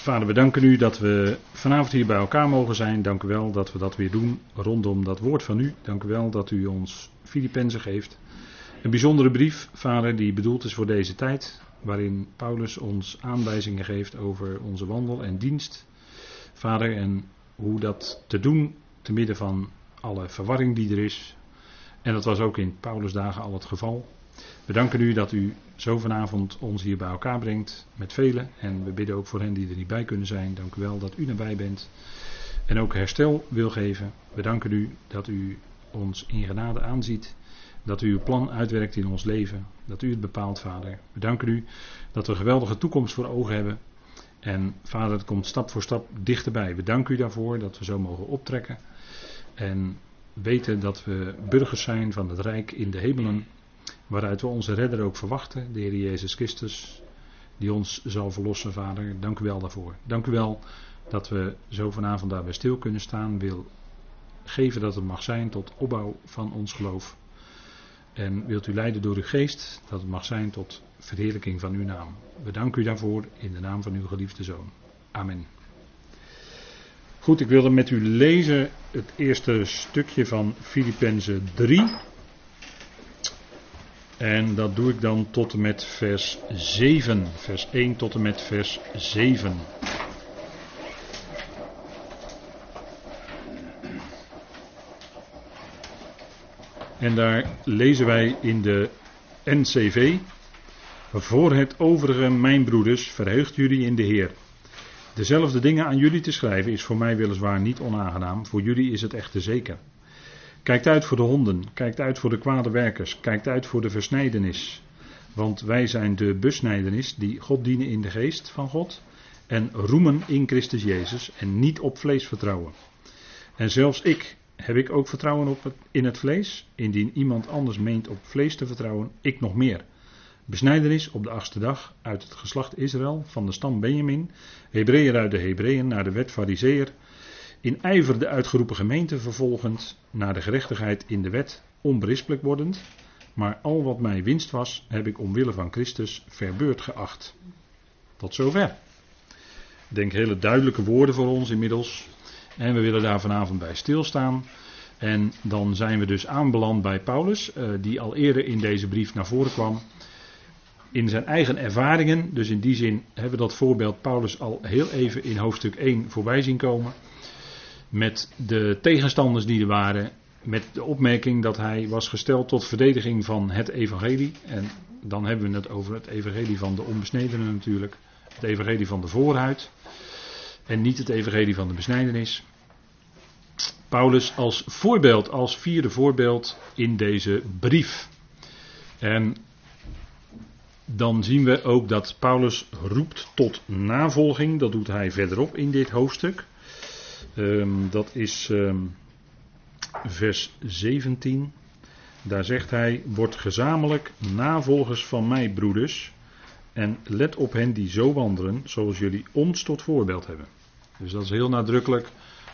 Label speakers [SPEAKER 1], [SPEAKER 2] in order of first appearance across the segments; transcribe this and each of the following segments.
[SPEAKER 1] Vader, we danken u dat we vanavond hier bij elkaar mogen zijn. Dank u wel dat we dat weer doen rondom dat woord van u. Dank u wel dat u ons Filippenzen geeft. Een bijzondere brief, Vader, die bedoeld is voor deze tijd. Waarin Paulus ons aanwijzingen geeft over onze wandel en dienst. Vader, en hoe dat te doen te midden van alle verwarring die er is. En dat was ook in Paulus' dagen al het geval. We danken u dat u zo vanavond ons hier bij elkaar brengt met velen. En we bidden ook voor hen die er niet bij kunnen zijn. Dank u wel dat u nabij bent. En ook herstel wil geven. We danken u dat u ons in genade aanziet. Dat u uw plan uitwerkt in ons leven. Dat u het bepaalt, Vader. We danken u dat we een geweldige toekomst voor ogen hebben. En Vader, het komt stap voor stap dichterbij. We danken u daarvoor dat we zo mogen optrekken. En weten dat we burgers zijn van het Rijk in de hemelen. Waaruit we onze redder ook verwachten, de Heer Jezus Christus, die ons zal verlossen, Vader. Dank u wel daarvoor. Dank u wel dat we zo vanavond daarbij stil kunnen staan. Wil geven dat het mag zijn tot opbouw van ons geloof. En wilt u leiden door uw geest, dat het mag zijn tot verheerlijking van uw naam. We danken u daarvoor in de naam van uw geliefde zoon. Amen. Goed, ik wilde met u lezen het eerste stukje van Filippenzen 3. En dat doe ik dan tot en met vers 7. Vers 1 tot en met vers 7. En daar lezen wij in de NCV. Voor het overige, mijn broeders, verheugt jullie in de Heer. Dezelfde dingen aan jullie te schrijven is voor mij weliswaar niet onaangenaam, voor jullie is het echter zeker. Kijkt uit voor de honden, kijkt uit voor de kwade werkers, kijkt uit voor de versnijdenis. Want wij zijn de besnijdenis die God dienen in de geest van God en roemen in Christus Jezus en niet op vlees vertrouwen. En zelfs ik, heb ik ook vertrouwen op in het vlees? Indien iemand anders meent op vlees te vertrouwen, ik nog meer. Besnijdenis op de achtste dag uit het geslacht Israël van de stam Benjamin, Hebreeër uit de Hebreeën naar de wet Fariseer, in ijver de uitgeroepen gemeente vervolgend, naar de gerechtigheid in de wet onberispelijk wordend, maar al wat mij winst was, heb ik omwille van Christus verbeurd geacht. Tot zover. Ik denk hele duidelijke woorden voor ons inmiddels. En we willen daar vanavond bij stilstaan. En dan zijn we dus aanbeland bij Paulus, eh, die al eerder in deze brief naar voren kwam. In zijn eigen ervaringen, dus in die zin hebben we dat voorbeeld Paulus al heel even in hoofdstuk 1 voorbij zien komen. Met de tegenstanders die er waren, met de opmerking dat hij was gesteld tot verdediging van het evangelie. En dan hebben we het over het evangelie van de onbesnedenen natuurlijk. Het evangelie van de voorhuid. En niet het evangelie van de besnijdenis. Paulus als voorbeeld, als vierde voorbeeld in deze brief. En dan zien we ook dat Paulus roept tot navolging. Dat doet hij verderop in dit hoofdstuk. Um, dat is um, vers 17. Daar zegt hij: Word gezamenlijk navolgers van mij, broeders. En let op hen die zo wandelen, zoals jullie ons tot voorbeeld hebben. Dus dat is heel nadrukkelijk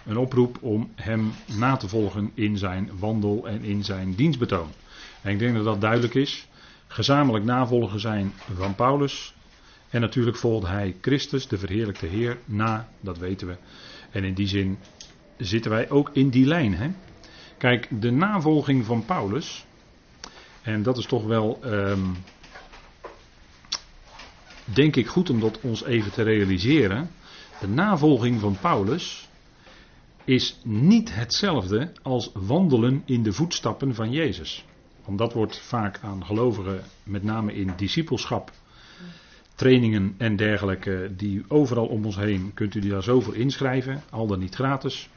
[SPEAKER 1] een oproep om hem na te volgen in zijn wandel en in zijn dienstbetoon. En ik denk dat dat duidelijk is. Gezamenlijk navolgen zijn van Paulus. En natuurlijk volgt hij Christus, de verheerlijkte Heer, na, dat weten we. En in die zin zitten wij ook in die lijn. Hè? Kijk, de navolging van Paulus, en dat is toch wel, um, denk ik goed om dat ons even te realiseren. De navolging van Paulus is niet hetzelfde als wandelen in de voetstappen van Jezus. Want dat wordt vaak aan gelovigen, met name in discipelschap, trainingen en dergelijke, die overal om ons heen, kunt u daar zo voor inschrijven, al dan niet gratis.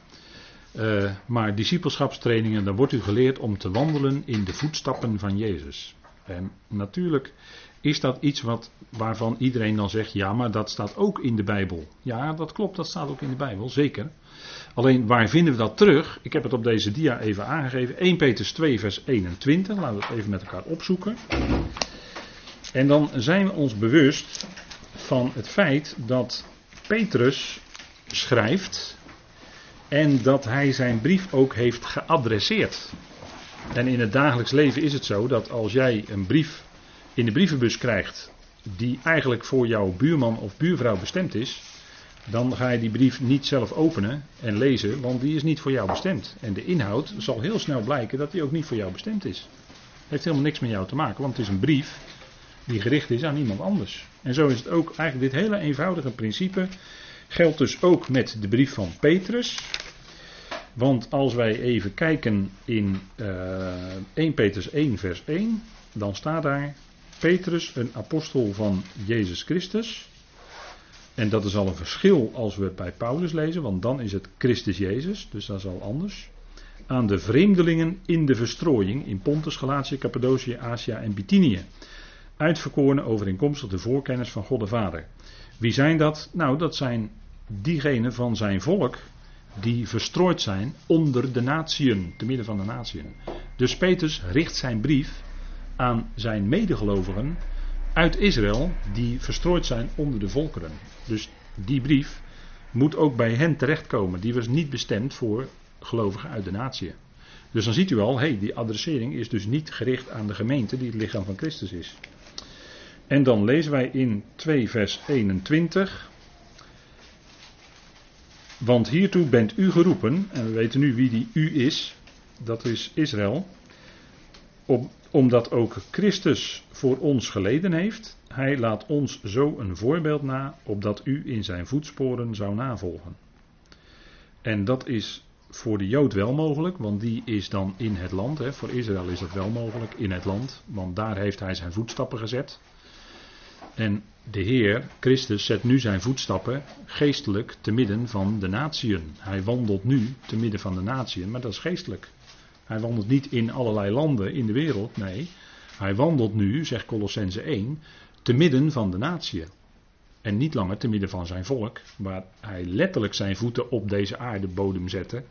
[SPEAKER 1] Uh, maar discipelschapstrainingen, dan wordt u geleerd om te wandelen in de voetstappen van Jezus. En natuurlijk is dat iets wat, waarvan iedereen dan zegt, ja, maar dat staat ook in de Bijbel. Ja, dat klopt, dat staat ook in de Bijbel, zeker. Alleen waar vinden we dat terug? Ik heb het op deze dia even aangegeven. 1 Petrus 2, vers 21. Laten we het even met elkaar opzoeken. En dan zijn we ons bewust van het feit dat Petrus schrijft en dat hij zijn brief ook heeft geadresseerd. En in het dagelijks leven is het zo dat als jij een brief in de brievenbus krijgt die eigenlijk voor jouw buurman of buurvrouw bestemd is, dan ga je die brief niet zelf openen en lezen, want die is niet voor jou bestemd. En de inhoud zal heel snel blijken dat die ook niet voor jou bestemd is. Het heeft helemaal niks met jou te maken, want het is een brief die gericht is aan iemand anders. En zo is het ook eigenlijk dit hele eenvoudige principe geldt dus ook met de brief van Petrus. Want als wij even kijken in uh, eh, 1 Petrus 1 vers 1, dan staat daar Petrus, een apostel van Jezus Christus. En dat is al een verschil als we het bij Paulus lezen, want dan is het Christus Jezus, dus dat is al anders. Aan de vreemdelingen in de verstrooiing in Pontus, Galatië, Cappadocië, Azië en Bithynië. Uitverkoren overeenkomstig de voorkennis van God de Vader. Wie zijn dat? Nou, dat zijn diegenen van zijn volk die verstrooid zijn onder de natieën, te midden van de natieën. Dus Petrus richt zijn brief aan zijn medegelovigen uit Israël die verstrooid zijn onder de volkeren. Dus die brief moet ook bij hen terechtkomen. Die was niet bestemd voor gelovigen uit de natie. Dus dan ziet u al, hey, die adressering is dus niet gericht aan de gemeente die het lichaam van Christus is. En dan lezen wij in 2 vers 21. Want hiertoe bent u geroepen, en we weten nu wie die u is, dat is Israël, op, omdat ook Christus voor ons geleden heeft. Hij laat ons zo een voorbeeld na, opdat u in zijn voetsporen zou navolgen. En dat is voor de Jood wel mogelijk, want die is dan in het land. Hè. Voor Israël is dat wel mogelijk in het land, want daar heeft hij zijn voetstappen gezet. En de Heer, Christus, zet nu zijn voetstappen geestelijk te midden van de natieën. Hij wandelt nu te midden van de natieën, maar dat is geestelijk. Hij wandelt niet in allerlei landen in de wereld, nee. Hij wandelt nu, zegt Colossense 1, te midden van de natieën. En niet langer te midden van zijn volk, waar hij letterlijk zijn voeten op deze aardebodem zette.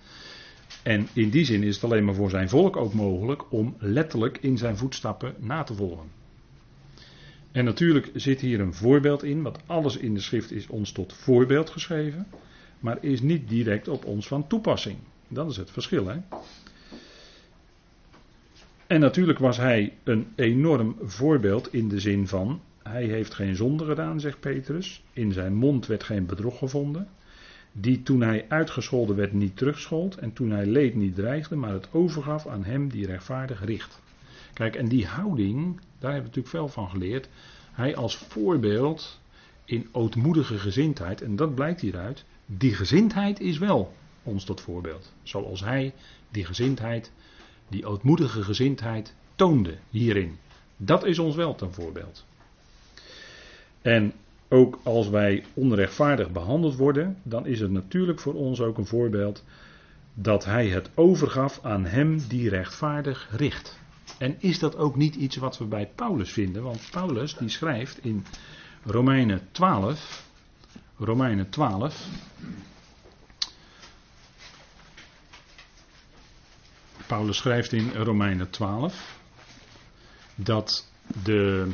[SPEAKER 1] En in die zin is het alleen maar voor zijn volk ook mogelijk om letterlijk in zijn voetstappen na te volgen. En natuurlijk zit hier een voorbeeld in, want alles in de schrift is ons tot voorbeeld geschreven, maar is niet direct op ons van toepassing. Dat is het verschil. Hè? En natuurlijk was hij een enorm voorbeeld in de zin van, hij heeft geen zonde gedaan, zegt Petrus, in zijn mond werd geen bedrog gevonden, die toen hij uitgescholden werd niet terugschold en toen hij leed niet dreigde, maar het overgaf aan hem die rechtvaardig richt. Kijk, en die houding, daar hebben we natuurlijk veel van geleerd. Hij als voorbeeld in ootmoedige gezindheid, en dat blijkt hieruit, die gezindheid is wel ons tot voorbeeld. Zoals hij die gezindheid, die ootmoedige gezindheid toonde hierin. Dat is ons wel ten voorbeeld. En ook als wij onrechtvaardig behandeld worden, dan is het natuurlijk voor ons ook een voorbeeld dat hij het overgaf aan hem die rechtvaardig richt. En is dat ook niet iets wat we bij Paulus vinden? Want Paulus die schrijft in Romeinen 12, Romeinen 12, Paulus schrijft in Romeinen 12 dat de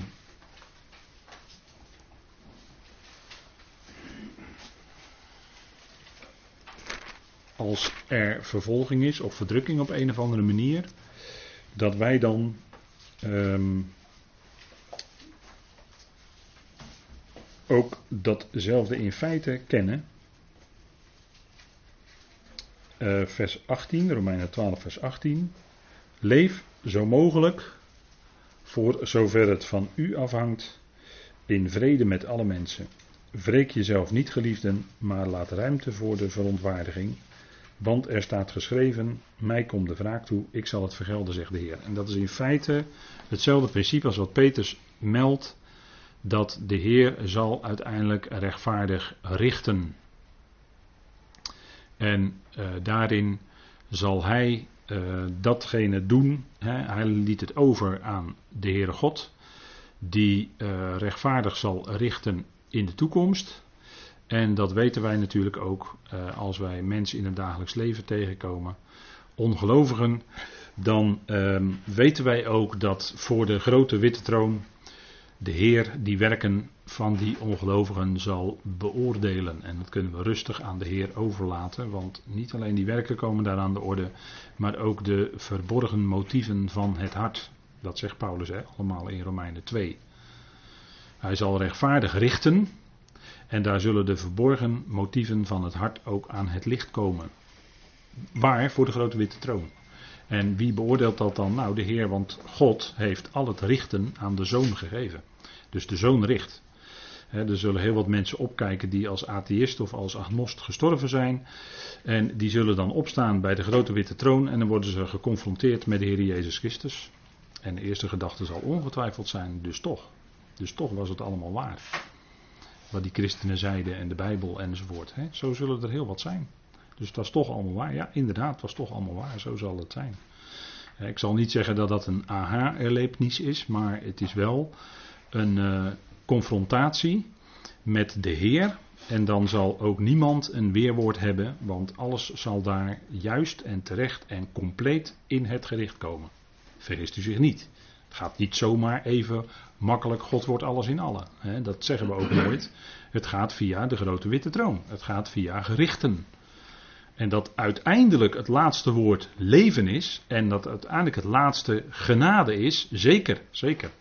[SPEAKER 1] als er vervolging is of verdrukking op een of andere manier, dat wij dan um, ook datzelfde in feite kennen. Uh, vers 18, Romeinen 12, vers 18. Leef zo mogelijk, voor zover het van u afhangt, in vrede met alle mensen. Wreek jezelf niet, geliefden, maar laat ruimte voor de verontwaardiging. Want er staat geschreven: Mij komt de wraak toe, ik zal het vergelden, zegt de Heer. En dat is in feite hetzelfde principe als wat Peters meldt: dat de Heer zal uiteindelijk rechtvaardig richten. En uh, daarin zal hij uh, datgene doen. Hè, hij liet het over aan de Heere God, die uh, rechtvaardig zal richten in de toekomst. En dat weten wij natuurlijk ook uh, als wij mensen in het dagelijks leven tegenkomen, ongelovigen, dan uh, weten wij ook dat voor de grote witte troon de Heer die werken van die ongelovigen zal beoordelen. En dat kunnen we rustig aan de Heer overlaten, want niet alleen die werken komen daar aan de orde, maar ook de verborgen motieven van het hart. Dat zegt Paulus hè, allemaal in Romeinen 2. Hij zal rechtvaardig richten, En daar zullen de verborgen motieven van het hart ook aan het licht komen. Waar? Voor de grote witte troon. En wie beoordeelt dat dan? Nou, de Heer, want God heeft al het richten aan de zoon gegeven. Dus de zoon richt. er zullen heel wat mensen opkijken die als atheïst of als agnost gestorven zijn. En die zullen dan opstaan bij de grote witte troon en dan worden ze geconfronteerd met de Heer Jezus Christus. En de eerste gedachte zal ongetwijfeld zijn, dus toch. Dus toch was het allemaal waar. Wat die christenen zeiden en de Bijbel enzovoort. Zo zullen er heel wat zijn. Dus het was toch allemaal waar. Ja, inderdaad, het was toch allemaal waar. Zo zal het zijn. Ik zal niet zeggen dat dat een aha-erlevenis is, maar het is wel een uh, confrontatie met de Heer. En dan zal ook niemand een weerwoord hebben, want alles zal daar juist en terecht en compleet in het gericht komen. Vergist u zich niet. Het gaat niet zomaar even makkelijk, God wordt alles in allen. Dat zeggen we ook nooit. Het gaat via de grote witte troon. Het gaat via gerichten. En dat uiteindelijk het laatste woord leven is. En dat uiteindelijk het laatste genade is. Zeker, zeker.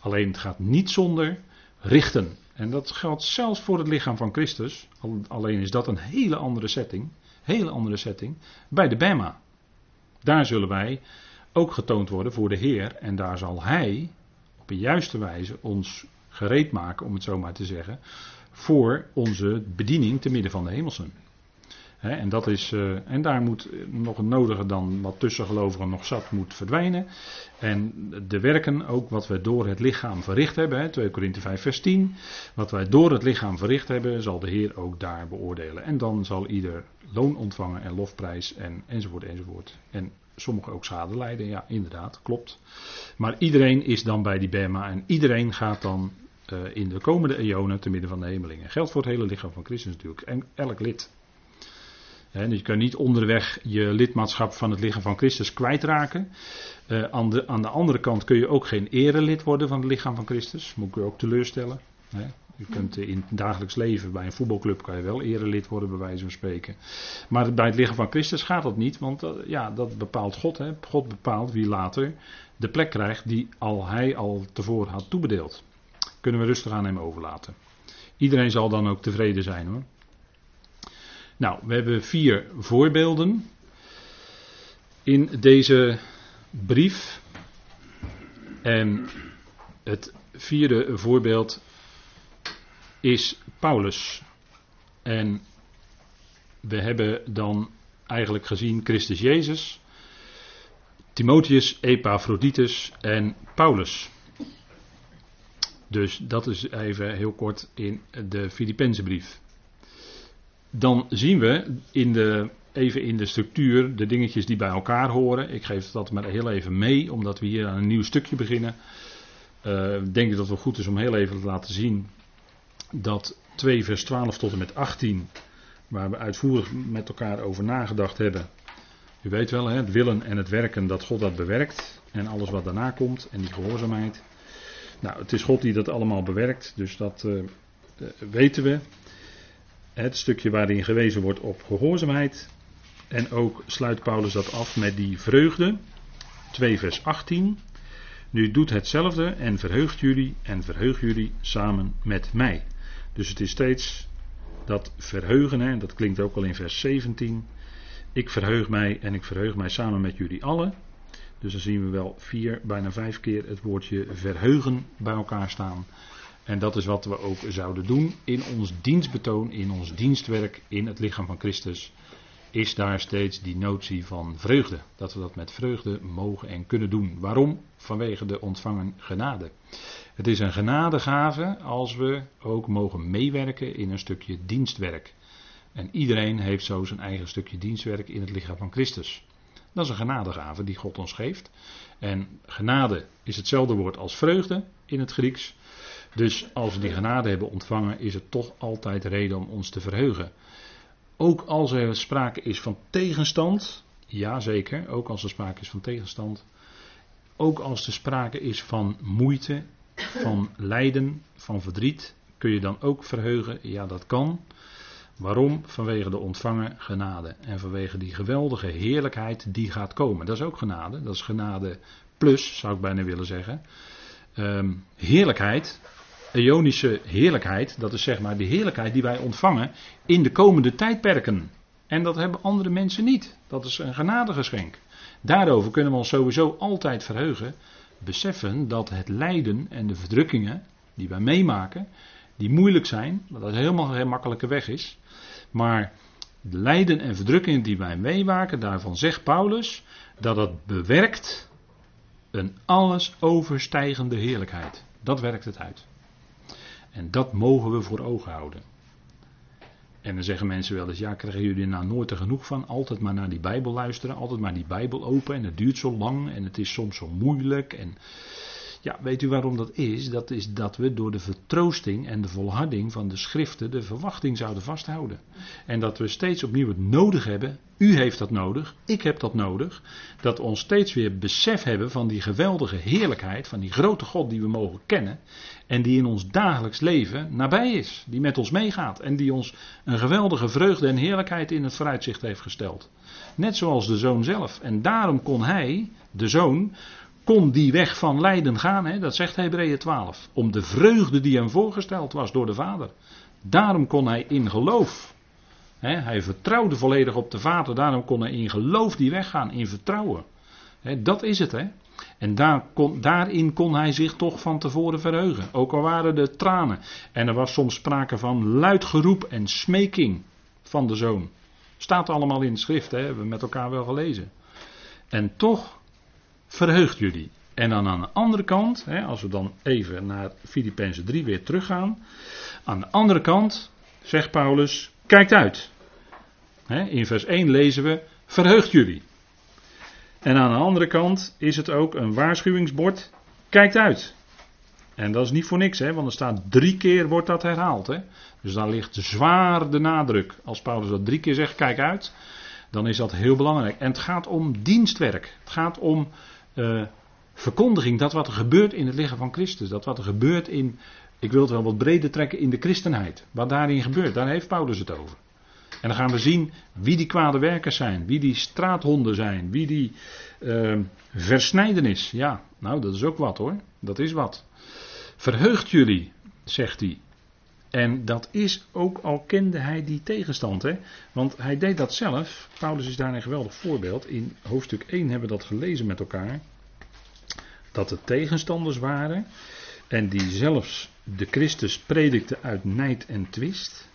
[SPEAKER 1] Alleen het gaat niet zonder richten. En dat geldt zelfs voor het lichaam van Christus. Alleen is dat een hele andere setting. Hele andere setting. Bij de Bema. Daar zullen wij ook getoond worden voor de Heer. En daar zal Hij op een juiste wijze ons gereed maken, om het zo maar te zeggen. Voor onze bediening te midden van de hemelsen en, dat is, uh, en daar moet nog een nodige dan wat tussengelovigen nog zat moet verdwijnen. En de werken ook wat we door het lichaam verricht hebben. Hè, 2 Korinthe 5 vers 10. Wat wij door het lichaam verricht hebben zal de Heer ook daar beoordelen. En dan zal ieder loon ontvangen en lofprijs en enzovoort enzovoort. En sommigen ook schade lijden. Ja inderdaad klopt. Maar iedereen is dan bij die Bema en iedereen gaat dan uh, in de komende eonen te midden van de hemelingen. Geldt voor het hele lichaam van Christus natuurlijk. En elk lid. Dus je kunt niet onderweg je lidmaatschap van het lichaam van Christus kwijtraken. Uh, aan, de, aan de andere kant kun je ook geen erelid worden van het lichaam van Christus. Moet ik u ook teleurstellen. Je kunt in het dagelijks leven bij een voetbalclub kan je wel erelid worden, bij wijze van spreken. Maar bij het lichaam van Christus gaat dat niet, want uh, ja, dat bepaalt God. Hè. God bepaalt wie later de plek krijgt die al hij al tevoren had toebedeeld. Kunnen we rustig aan hem overlaten. Iedereen zal dan ook tevreden zijn hoor. Nou, we hebben vier voorbeelden in deze brief. En het vierde voorbeeld is Paulus. En we hebben dan eigenlijk gezien Christus Jezus, Timotheus, Epaphroditus en Paulus. Dus dat is even heel kort in de Filippense brief dan zien we in de, even in de structuur de dingetjes die bij elkaar horen. Ik geef dat maar heel even mee, omdat we hier aan een nieuw stukje beginnen. Uh, denk ik dat het goed is om heel even te laten zien dat 2 vers 12 tot en met 18, waar we uitvoerig met elkaar over nagedacht hebben. U weet wel, het willen en het werken, dat God dat bewerkt. En alles wat daarna komt en die gehoorzaamheid. Nou, het is God die dat allemaal bewerkt, dus dat uh, weten we het stukje waarin gewezen wordt op gehoorzaamheid. En ook sluit Paulus dat af met die vreugde. 2 vers 18. Nu doet hetzelfde en verheugt jullie en verheugt jullie samen met mij. Dus het is steeds dat verheugen, en dat klinkt ook al in vers 17. Ik verheug mij en ik verheug mij samen met jullie allen. Dus dan zien we wel vier, bijna vijf keer het woordje verheugen bij elkaar staan. En dat is wat we ook zouden doen in ons dienstbetoon, in ons dienstwerk in het lichaam van Christus. Is daar steeds die notie van vreugde. Dat we dat met vreugde mogen en kunnen doen. Waarom? Vanwege de ontvangen genade. Het is een genadegave als we ook mogen meewerken in een stukje dienstwerk. En iedereen heeft zo zijn eigen stukje dienstwerk in het lichaam van Christus. Dat is een genadegave die God ons geeft. En genade is hetzelfde woord als vreugde in het Grieks. Dus als we die genade hebben ontvangen, is het toch altijd reden om ons te verheugen. Ook als er sprake is van tegenstand, ja zeker, ook als er sprake is van tegenstand. Ook als er sprake is van moeite, van lijden, van verdriet, kun je dan ook verheugen? Ja, dat kan. Waarom? Vanwege de ontvangen genade en vanwege die geweldige heerlijkheid die gaat komen. Dat is ook genade, dat is genade plus, zou ik bijna willen zeggen. Um, heerlijkheid, Ionische heerlijkheid, dat is zeg maar de heerlijkheid die wij ontvangen in de komende tijdperken. En dat hebben andere mensen niet. Dat is een genadegeschenk. Daarover kunnen we ons sowieso altijd verheugen. Beseffen dat het lijden en de verdrukkingen die wij meemaken, die moeilijk zijn, dat het helemaal geen makkelijke weg is. Maar de lijden en verdrukkingen die wij meemaken, daarvan zegt Paulus dat het bewerkt een alles overstijgende heerlijkheid. Dat werkt het uit. En dat mogen we voor ogen houden. En dan zeggen mensen wel eens, ja, krijgen jullie nou nooit er genoeg van? Altijd maar naar die Bijbel luisteren, altijd maar die Bijbel open en het duurt zo lang en het is soms zo moeilijk. En ja, weet u waarom dat is? Dat is dat we door de vertroosting en de volharding van de schriften de verwachting zouden vasthouden. En dat we steeds opnieuw het nodig hebben. U heeft dat nodig, ik heb dat nodig. Dat we ons steeds weer besef hebben van die geweldige heerlijkheid, van die grote God die we mogen kennen. En die in ons dagelijks leven nabij is. Die met ons meegaat. En die ons een geweldige vreugde en heerlijkheid in het vooruitzicht heeft gesteld. Net zoals de zoon zelf. En daarom kon hij, de zoon, kon die weg van lijden gaan, hè, dat zegt Hebreeën 12. Om de vreugde die hem voorgesteld was door de Vader. Daarom kon hij in geloof. Hè, hij vertrouwde volledig op de Vader, daarom kon hij in geloof die weg gaan, in vertrouwen. Hè, dat is het, hè. En daar kon, daarin kon hij zich toch van tevoren verheugen. Ook al waren er tranen. En er was soms sprake van luid geroep en smeking van de zoon. Staat allemaal in de schrift, hè, hebben we met elkaar wel gelezen. En toch verheugt jullie. En dan aan de andere kant, hè, als we dan even naar Filippenzen 3 weer teruggaan. Aan de andere kant zegt Paulus, kijkt uit. Hè, in vers 1 lezen we, verheugt jullie. En aan de andere kant is het ook een waarschuwingsbord, kijkt uit. En dat is niet voor niks, hè, want er staat drie keer wordt dat herhaald. Hè. Dus daar ligt zwaar de nadruk. Als Paulus dat drie keer zegt, kijk uit, dan is dat heel belangrijk. En het gaat om dienstwerk. Het gaat om uh, verkondiging, dat wat er gebeurt in het lichaam van Christus, dat wat er gebeurt in, ik wil het wel wat breder trekken, in de christenheid. Wat daarin gebeurt, daar heeft Paulus het over. En dan gaan we zien wie die kwade werkers zijn, wie die straathonden zijn, wie die uh, versnijdenis. Ja, nou dat is ook wat hoor, dat is wat. Verheugt jullie, zegt hij. En dat is ook al kende hij die tegenstand. Hè? Want hij deed dat zelf. Paulus is daar een geweldig voorbeeld. In hoofdstuk 1 hebben we dat gelezen met elkaar. Dat er tegenstanders waren. En die zelfs de Christus predikte uit nijd en twist.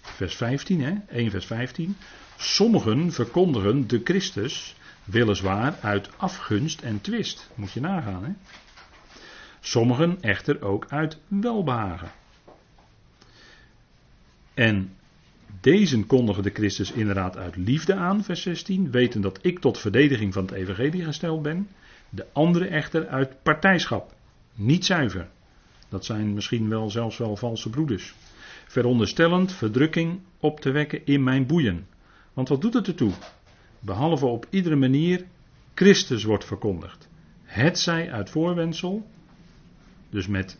[SPEAKER 1] Vers 15, hè? 1 vers 15. Sommigen verkondigen de Christus weliswaar uit afgunst en twist. Moet je nagaan, hè? Sommigen echter ook uit welbehagen. En deze kondigen de Christus inderdaad uit liefde aan, vers 16, weten dat ik tot verdediging van het evangelie gesteld ben. De andere echter uit partijschap, niet zuiver. Dat zijn misschien wel zelfs wel valse broeders. Veronderstellend verdrukking op te wekken in mijn boeien. Want wat doet het ertoe? Behalve op iedere manier Christus wordt verkondigd. Het zij uit voorwensel, dus met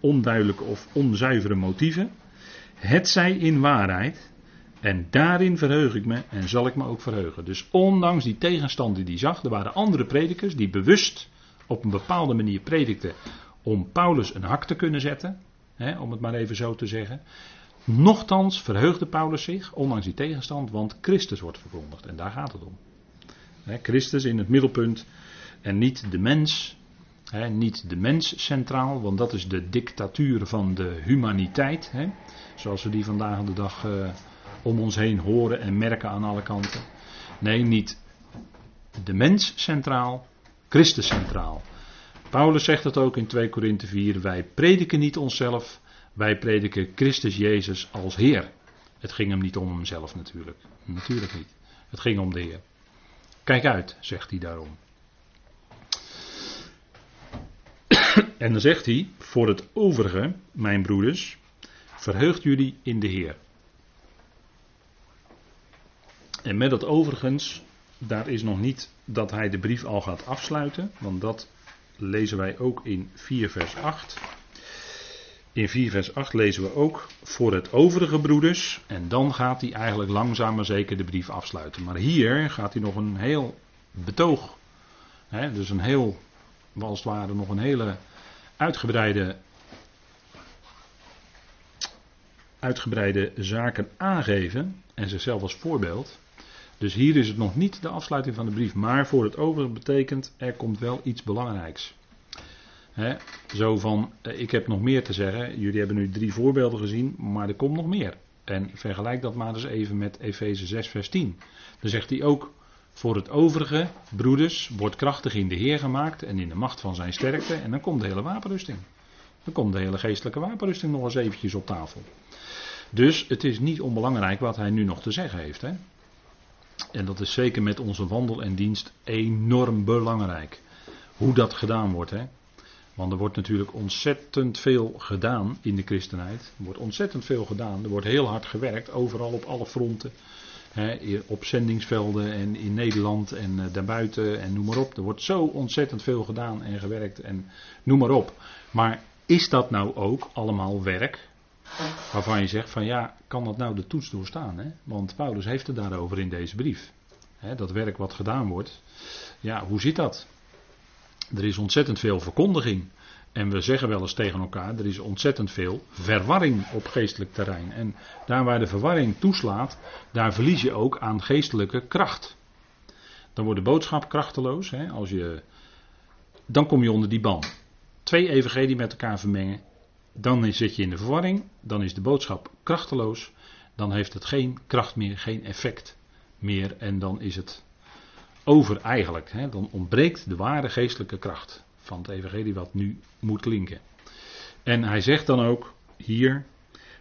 [SPEAKER 1] onduidelijke of onzuivere motieven het zij in waarheid. En daarin verheug ik me en zal ik me ook verheugen. Dus ondanks die tegenstand die hij zag, er waren andere predikers die bewust op een bepaalde manier predikten om Paulus een hak te kunnen zetten, hè, om het maar even zo te zeggen. Nochtans verheugde Paulus zich, ondanks die tegenstand, want Christus wordt verkondigd en daar gaat het om. Hè, Christus in het middelpunt en niet de mens, niet de mens centraal, want dat is de dictatuur van de humaniteit. Zoals we die vandaag de dag uh, om ons heen horen en merken aan alle kanten. Nee, niet de mens centraal, Christus centraal. Paulus zegt het ook in 2 Korinthe 4. Wij prediken niet onszelf, wij prediken Christus Jezus als Heer. Het ging hem niet om hemzelf natuurlijk. Natuurlijk niet. Het ging om de Heer. Kijk uit, zegt hij daarom. En dan zegt hij, voor het overige, mijn broeders, Verheugt jullie in de Heer. En met dat overigens, daar is nog niet dat hij de brief al gaat afsluiten, want dat lezen wij ook in 4 vers 8. In 4 vers 8 lezen we ook voor het overige broeders. En dan gaat hij eigenlijk langzaam maar zeker de brief afsluiten. Maar hier gaat hij nog een heel betoog. Hè, dus een heel, als het ware nog een hele uitgebreide, uitgebreide zaken aangeven en zichzelf als voorbeeld. Dus hier is het nog niet de afsluiting van de brief, maar voor het overige betekent er komt wel iets belangrijks. Zo van, eh, ik heb nog meer te zeggen. Jullie hebben nu drie voorbeelden gezien, maar er komt nog meer. En vergelijk dat maar eens even met Efeze 6, vers 10. Dan zegt hij ook voor het overige, broeders, wordt krachtig in de Heer gemaakt en in de macht van zijn sterkte. En dan komt de hele wapenrusting. Dan komt de hele geestelijke wapenrusting nog eens eventjes op tafel. Dus het is niet onbelangrijk wat hij nu nog te zeggen heeft. Hè? En dat is zeker met onze wandel en dienst enorm belangrijk. Hoe dat gedaan wordt. Hè? Want er wordt natuurlijk ontzettend veel gedaan in de christenheid. Er wordt ontzettend veel gedaan. Er wordt heel hard gewerkt, overal op alle fronten. Op zendingsvelden en in Nederland en uh, daarbuiten en noem maar op. Er wordt zo ontzettend veel gedaan en gewerkt en noem maar op. Maar is dat nou ook allemaal werk? Waarvan je zegt van ja, kan dat nou de toets doorstaan? Hè? Want Paulus heeft het daarover in deze brief. dat werk wat gedaan wordt. Ja, hoe zit dat? Er is ontzettend veel verkondiging. En we zeggen wel eens tegen elkaar, er is ontzettend veel verwarring op geestelijk terrein. En daar waar de verwarring toeslaat, daar verlies je ook aan geestelijke kracht. Dan wordt de boodschap krachteloos. Hè, als je, dan kom je onder die ban. Twee evangelie met elkaar vermengen. Dan zit je in de verwarring. Dan is de boodschap krachteloos. Dan heeft het geen kracht meer, geen effect meer. En dan is het over eigenlijk. Hè, dan ontbreekt de ware geestelijke kracht van het evangelie wat nu moet klinken. En hij zegt dan ook hier,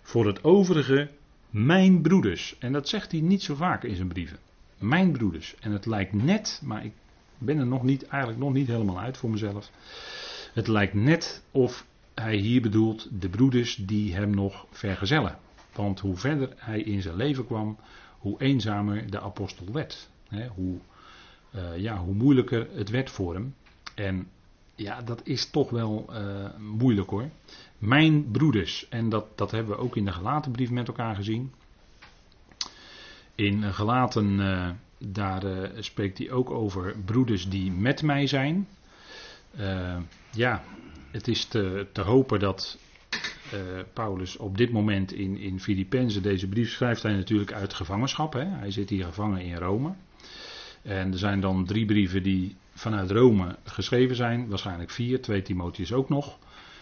[SPEAKER 1] voor het overige, mijn broeders. En dat zegt hij niet zo vaak in zijn brieven. Mijn broeders. En het lijkt net, maar ik ben er nog niet, eigenlijk nog niet helemaal uit voor mezelf. Het lijkt net of hij hier bedoelt de broeders die hem nog vergezellen. Want hoe verder hij in zijn leven kwam, hoe eenzamer de apostel werd. hoe uh, ja, hoe moeilijker het werd voor hem. En ja, dat is toch wel uh, moeilijk hoor. Mijn broeders, en dat, dat hebben we ook in de gelaten brief met elkaar gezien. In gelaten, uh, daar spreekt hij ook over broeders die met mij zijn. ja, het is te, te hopen dat Paulus op dit moment in, in Filippenzen deze brief schrijft hij natuurlijk uit gevangenschap. Hè? Hij zit hier gevangen in Rome. En er zijn dan drie brieven die vanuit Rome geschreven zijn. Waarschijnlijk vier, twee Timotheus ook nog.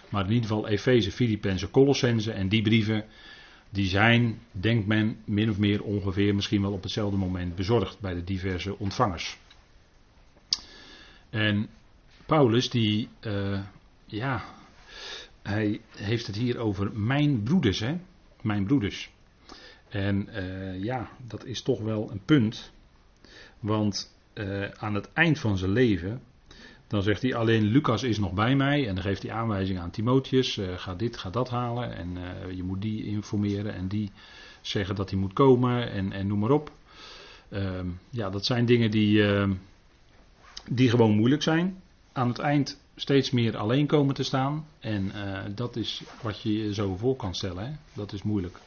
[SPEAKER 1] Maar in ieder geval Efeze, Filippenzen, Colossense. En die brieven die zijn, denkt men, min of meer ongeveer misschien wel op hetzelfde moment bezorgd bij de diverse ontvangers. En Paulus die, uh, ja, hij heeft het hier over mijn broeders, hè. Mijn broeders. En uh, ja, dat is toch wel een punt. Want uh, aan het eind van zijn leven, dan zegt hij alleen Lucas is nog bij mij. En dan geeft hij aanwijzingen aan Timotheus. Uh, ga dit, ga dat halen. En uh, je moet die informeren en die zeggen dat hij moet komen. En, en noem maar op. Ehm, ja, dat zijn dingen die, ehm, die gewoon moeilijk zijn. Aan het eind steeds meer alleen komen te staan. En dat is wat je je zo voor kan stellen. Hè? Dat is moeilijk.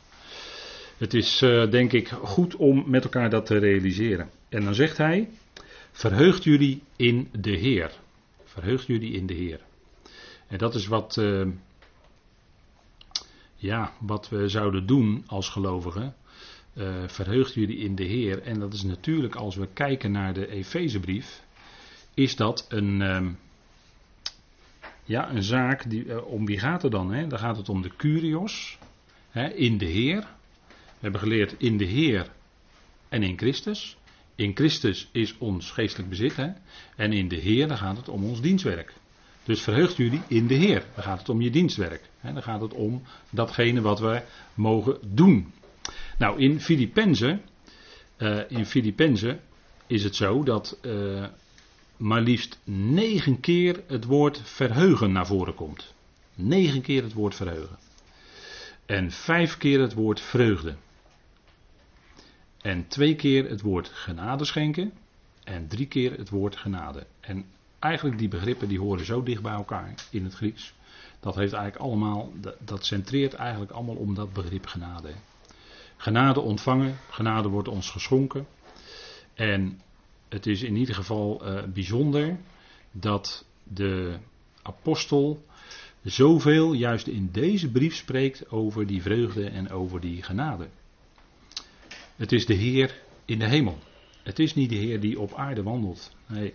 [SPEAKER 1] Het is denk ik goed om met elkaar dat te realiseren. En dan zegt hij: Verheugt jullie in de Heer. Verheugt jullie in de Heer. En dat is wat, uh, ja, wat we zouden doen als gelovigen. Uh, verheugt jullie in de Heer. En dat is natuurlijk, als we kijken naar de Efezebrief, is dat een, uh, ja, een zaak. Die, om wie gaat het dan? Hè? Dan gaat het om de Curios. Hè, in de Heer. We hebben geleerd in de Heer en in Christus. In Christus is ons geestelijk bezit. Hè? En in de Heer, dan gaat het om ons dienstwerk. Dus verheugt jullie in de Heer. Dan gaat het om je dienstwerk. Hè? Dan gaat het om datgene wat wij mogen doen. Nou, in Filippenzen, uh, in Filippenzen is het zo dat uh, maar liefst negen keer het woord verheugen naar voren komt. Negen keer het woord verheugen. En vijf keer het woord vreugde. En twee keer het woord genade schenken. En drie keer het woord genade. En eigenlijk die begrippen die horen zo dicht bij elkaar in het Grieks. Dat heeft eigenlijk allemaal, dat centreert eigenlijk allemaal om dat begrip genade. Genade ontvangen, genade wordt ons geschonken. En het is in ieder geval uh, bijzonder dat de apostel zoveel juist in deze brief spreekt over die vreugde en over die genade. Het is de Heer in de hemel. Het is niet de Heer die op aarde wandelt. Nee.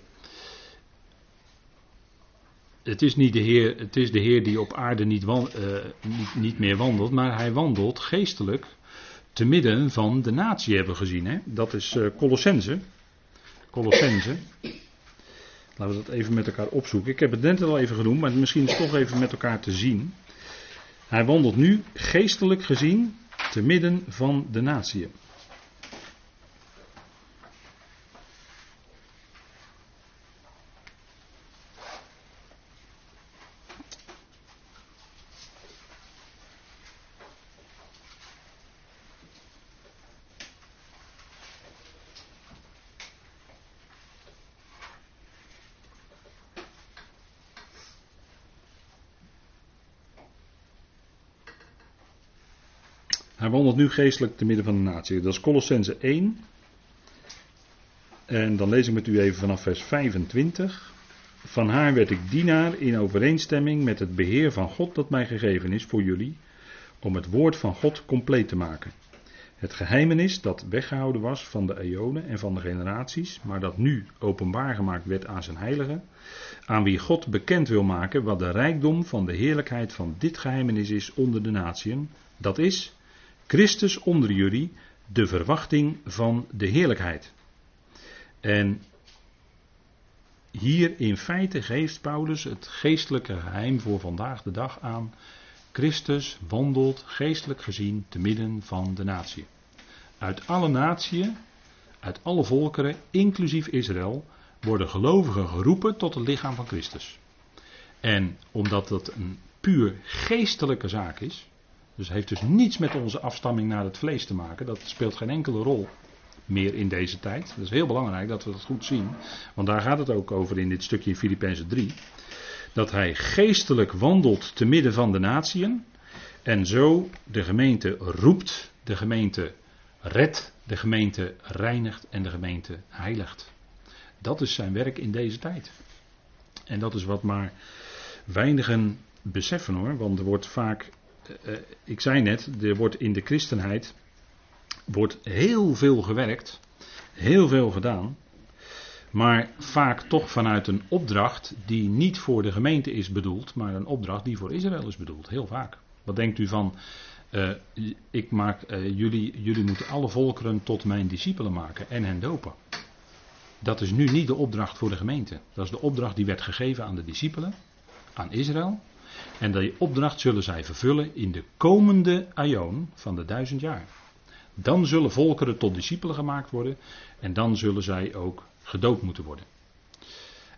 [SPEAKER 1] Het is niet de Heer, het is de Heer die op aarde niet, uh, niet, niet meer wandelt, maar hij wandelt geestelijk te midden van de natie hebben we gezien. Hè? Dat is uh, Colossense. Colossense. Laten we dat even met elkaar opzoeken. Ik heb het net al even genoemd, maar misschien is het toch even met elkaar te zien. Hij wandelt nu geestelijk gezien te midden van de natie. Hij wandelt nu geestelijk te midden van de natie. Dat is Colossense 1. En dan lees ik met u even vanaf vers 25. Van haar werd ik dienaar in overeenstemming met het beheer van God dat mij gegeven is voor jullie, om het woord van God compleet te maken. Het geheimenis dat weggehouden was van de eonen en van de generaties, maar dat nu openbaar gemaakt werd aan zijn heiligen, aan wie God bekend wil maken wat de rijkdom van de heerlijkheid van dit geheimenis is onder de natieën, dat is Christus onder jullie, de verwachting van de heerlijkheid. En hier in feite geeft Paulus het geestelijke geheim voor vandaag de dag aan. Christus wandelt geestelijk gezien te midden van de natie. Uit alle natieën, uit alle volkeren, inclusief Israël, worden gelovigen geroepen tot het lichaam van Christus. En omdat dat een puur geestelijke zaak is, dus het heeft dus niets met onze afstamming naar het vlees te maken. Dat speelt geen enkele rol meer in deze tijd. Dat is heel belangrijk dat we dat goed zien. Want daar gaat het ook over in dit stukje in Filippenzen 3. Dat hij geestelijk wandelt te midden van de natieën. En zo de gemeente roept, de gemeente redt, de gemeente reinigt en de gemeente heiligt. Dat is zijn werk in deze tijd. En dat is wat maar weinigen beseffen hoor. Want er wordt vaak ik zei net, er wordt in de christenheid wordt heel veel gewerkt, heel veel gedaan, maar vaak toch vanuit een opdracht die niet voor de gemeente is bedoeld, maar een opdracht die voor Israël is bedoeld, heel vaak. Wat denkt u van, uh, ik maak, jullie, jullie moeten alle volkeren tot mijn discipelen maken en hen dopen. Dat is nu niet de opdracht voor de gemeente. Dat is de opdracht die werd gegeven aan de discipelen, aan Israël. En die opdracht zullen zij vervullen in de komende aion van de duizend jaar. Dan zullen volkeren tot discipelen gemaakt worden en dan zullen zij ook gedoopt moeten worden.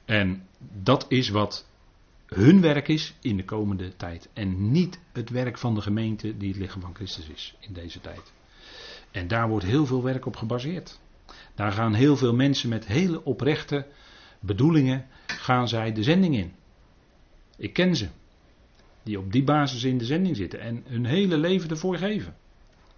[SPEAKER 1] En dat is wat hun werk is in de komende tijd. En niet het werk van de gemeente die het lichaam van Christus is in deze tijd. En daar wordt heel veel werk op gebaseerd. Daar gaan heel veel mensen met hele oprechte bedoelingen gaan zij de zending in. Ik ken ze. Die op die basis in de zending zitten en hun hele leven ervoor geven.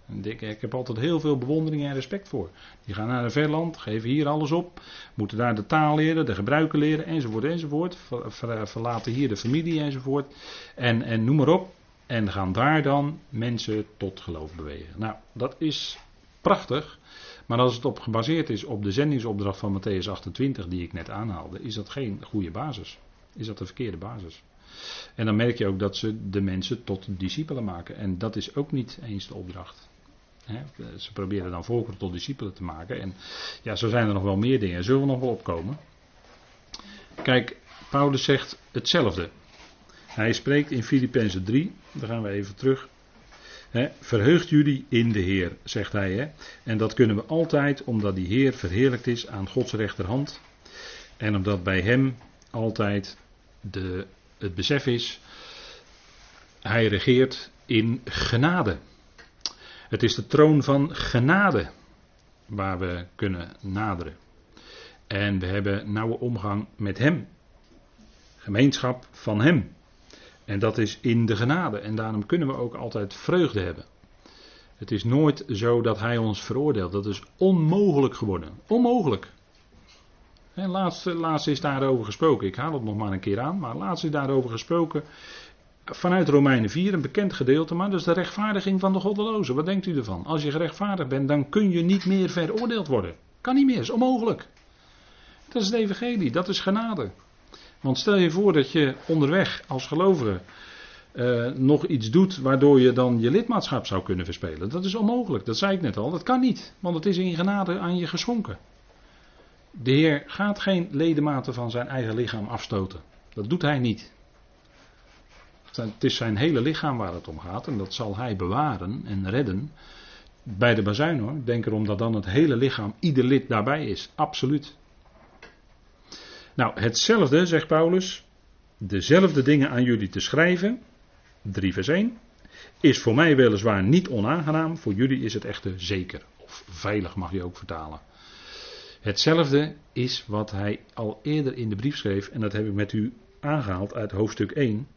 [SPEAKER 1] En ik, ik, heb altijd heel veel bewondering en respect voor. Die gaan naar een ver land, geven hier alles op, moeten daar de taal leren, de gebruiken leren, enzovoort, enzovoort. verlaten hier de familie, enzovoort. En, en noem maar op. En gaan daar dan mensen tot geloof bewegen. Nou, dat is prachtig. Maar als het op gebaseerd is op de zendingsopdracht van Matthäus 28, die ik net aanhaalde, is dat geen goede basis. Is dat de verkeerde basis. En dan merk je ook dat ze de mensen tot discipelen maken. En dat is ook niet eens de opdracht. ze proberen dan volkeren tot discipelen te maken. En ja, zo zijn er nog wel meer dingen. Zullen we nog wel opkomen? Kijk, Paulus zegt hetzelfde. Hij spreekt in Filippenzen 3, daar gaan we even terug. verheugt jullie in de Heer, zegt hij. En dat kunnen we altijd omdat die Heer verheerlijkt is aan Gods rechterhand. En omdat bij Hem altijd de het besef is, hij regeert in genade. Het is de troon van genade waar we kunnen naderen. En we hebben nauwe omgang met Hem. Gemeenschap van Hem. En dat is in de genade. En daarom kunnen we ook altijd vreugde hebben. Het is nooit zo dat Hij ons veroordeelt. Dat is onmogelijk geworden. Onmogelijk. Laatst, laatst is daarover gesproken. Ik haal het nog maar een keer aan. Maar laatst is daarover gesproken. vanuit Romeinen 4 een bekend gedeelte, maar dat is de rechtvaardiging van de goddelozen. Wat denkt u ervan? Als je gerechtvaardigd bent, dan kun je niet meer veroordeeld worden. Kan niet meer, is onmogelijk. Dat is het evangelie, dat is genade. Want stel je voor dat je onderweg als gelovige uh, nog iets doet waardoor je dan je lidmaatschap zou kunnen verspelen. Dat is onmogelijk, dat zei ik net al. Dat kan niet, want het is in genade aan je geschonken. De Heer gaat geen ledematen van zijn eigen lichaam afstoten. Dat doet hij niet. Het is zijn hele lichaam waar het om gaat en dat zal hij bewaren en redden. Bij de bazuin hoor. Denk erom dat dan het hele lichaam, ieder lid daarbij is. Absoluut. Nou, hetzelfde, zegt Paulus, dezelfde dingen aan jullie te schrijven, 3 vers 1, is voor mij weliswaar niet onaangenaam, voor jullie is het echter zeker. Of veilig mag je ook vertalen. Hetzelfde is wat hij al eerder in de brief schreef, en dat heb ik met u aangehaald uit hoofdstuk 1.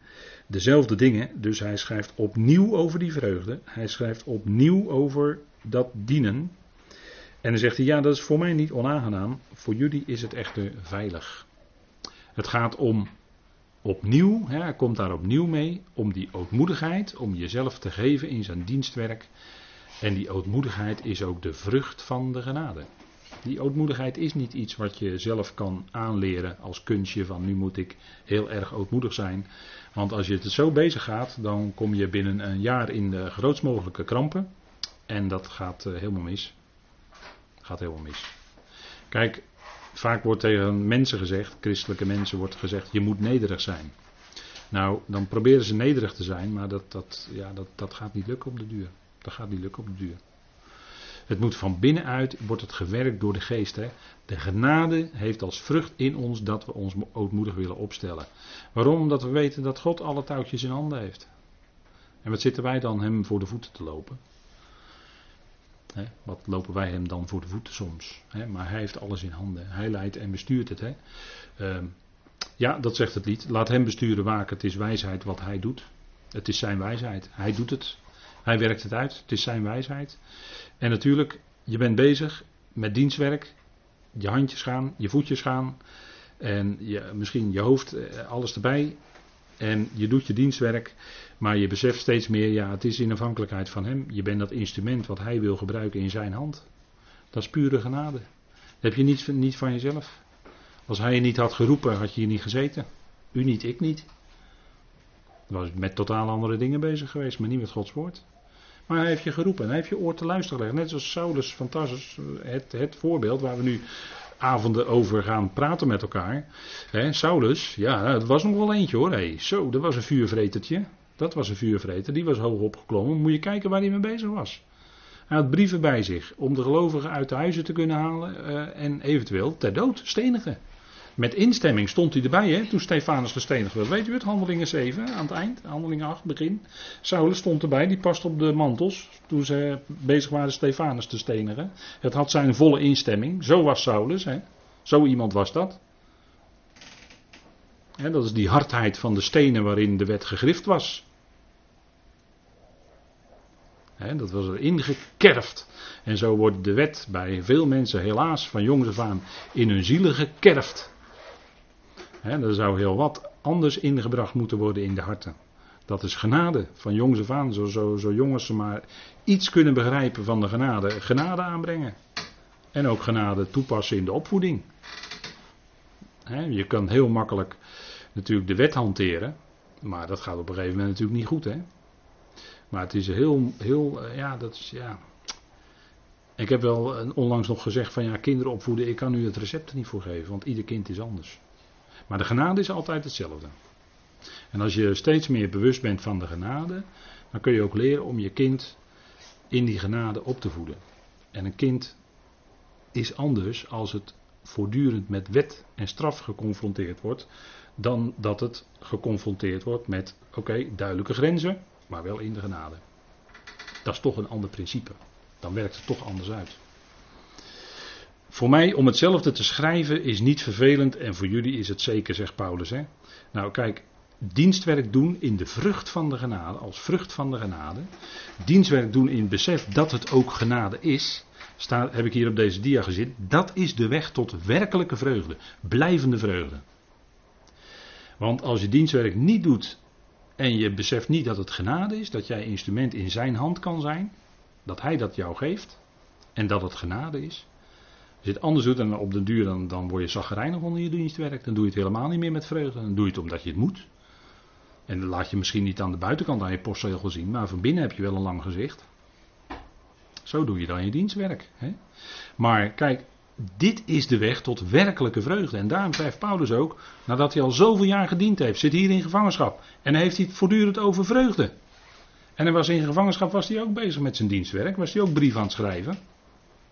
[SPEAKER 1] Dezelfde dingen, dus hij schrijft opnieuw over die vreugde, hij schrijft opnieuw over dat dienen. En dan zegt hij, ja dat is voor mij niet onaangenaam, voor jullie is het echter veilig. Het gaat om opnieuw, hè, hij komt daar opnieuw mee, om die ootmoedigheid, om jezelf te geven in zijn dienstwerk. En die ootmoedigheid is ook de vrucht van de genade. Die ootmoedigheid is niet iets wat je zelf kan aanleren als kunstje van nu moet ik heel erg ootmoedig zijn. Want als je het zo bezig gaat, dan kom je binnen een jaar in de grootst mogelijke krampen. En dat gaat uh, helemaal mis. Gaat helemaal mis. Kijk, Vaak wordt tegen mensen gezegd, christelijke mensen wordt gezegd, je moet nederig zijn. Nou, dan proberen ze nederig te zijn, maar dat, dat, ja, dat, dat gaat niet lukken op de duur. Dat gaat niet lukken op de duur. Het moet van binnenuit, wordt het gewerkt door de geest. Hè? De genade heeft als vrucht in ons dat we ons ootmoedig willen opstellen. Waarom? Omdat we weten dat God alle touwtjes in handen heeft. En wat zitten wij dan hem voor de voeten te lopen? wat lopen wij hem dan voor de voeten soms? maar hij heeft alles in handen. Hij leidt en bestuurt het. Ehm, ja, dat zegt het lied. Laat hem besturen waken. Het is wijsheid wat hij doet. Het is zijn wijsheid. Hij doet het. Hij werkt het uit. Het is zijn wijsheid. En natuurlijk, je bent bezig met dienstwerk. Je handjes gaan, je voetjes gaan. En je, misschien je hoofd, eh, alles erbij. En je doet je dienstwerk. Maar je beseft steeds meer, ja, het is in afhankelijkheid van Hem. Je bent dat instrument wat Hij wil gebruiken in Zijn hand. Dat is pure genade. Dat heb je niet, niet van jezelf. Als Hij je niet had geroepen, had je hier niet gezeten. U niet, ik niet. Was met totaal andere dingen bezig geweest, maar niet met Gods woord. Maar hij heeft je geroepen en hij heeft je oor te luisteren gelegd. Net zoals Saulus fantastisch, het, het voorbeeld waar we nu avonden over gaan praten met elkaar. He, Saulus, ja, het was nog wel eentje hoor. Hey, zo, dat was een vuurvretertje. Dat was een vuurvreter, die was hoog opgeklommen. Moet je kijken waar hij mee bezig was. Hij had brieven bij zich om de gelovigen uit de huizen te kunnen halen uh, en eventueel ter dood stenigen. Met instemming stond hij erbij hè, toen Stefanus gestenigd werd. Weet u het, handelingen 7 aan het eind, handelingen 8 begin. Saulus stond erbij, die past op de mantels toen ze bezig waren Stefanus te stenigen. Het had zijn volle instemming, zo was Saulus, hè. zo iemand was dat. Hè, dat is die hardheid van de stenen waarin de wet gegrift was dat was er ingekerfd. En zo wordt de wet bij veel mensen helaas van jongs af aan in hun zielen gekerfd. He, er zou heel wat anders ingebracht moeten worden in de harten. Dat is genade van jongs af aan. Zo, zo, zo jongens ze maar iets kunnen begrijpen van de genade. Genade aanbrengen. En ook genade toepassen in de opvoeding. je kan heel makkelijk natuurlijk de wet hanteren. Maar dat gaat op een gegeven moment natuurlijk niet goed. Maar het is heel, heel, eh, ja, dat is, ja. Ik heb wel onlangs nog gezegd van ja, kinderen opvoeden, ik kan u het recept er niet voor geven, want ieder kind is anders. Maar de genade is altijd hetzelfde. En als je steeds meer bewust bent van de genade, dan kun je ook leren om je kind in die genade op te voeden. En een kind is anders als het voortdurend met wet en straf geconfronteerd wordt, dan dat het geconfronteerd wordt met, oké, duidelijke grenzen, maar wel in de genade. Dat is toch een ander principe. Dan werkt het toch anders uit. Voor mij om hetzelfde te schrijven is niet vervelend en voor jullie is het zeker, zegt Paulus. Hè? Nou kijk, dienstwerk doen in de vrucht van de genade, als vrucht van de genade. Dienstwerk doen in het besef dat het ook genade is. Staat, heb ik hier op deze dia gezet. Dat is de weg tot werkelijke vreugde, blijvende vreugde. Want als je dienstwerk niet doet en je beseft niet dat het genade is, dat jij instrument in zijn hand kan zijn, dat hij dat jou geeft en dat het genade is. Als je het anders doet en op de duur dan, dan word je zaggerijnig onder je dienstwerk, dan doe je het helemaal niet meer met vreugde, dan doe je het omdat je het moet. En dan laat je misschien niet aan de buitenkant aan je postzegel zien, maar van binnen heb je wel een lang gezicht. Zo doe je dan je dienstwerk. Hè? Maar kijk, dit is de weg tot werkelijke vreugde. En daarom schrijft Paulus ook, nadat hij al zoveel jaar gediend heeft, zit hier in gevangenschap. En heeft hij het voortdurend over vreugde. En hij was in gevangenschap, was hij ook bezig met zijn dienstwerk, was hij ook brief aan het schrijven.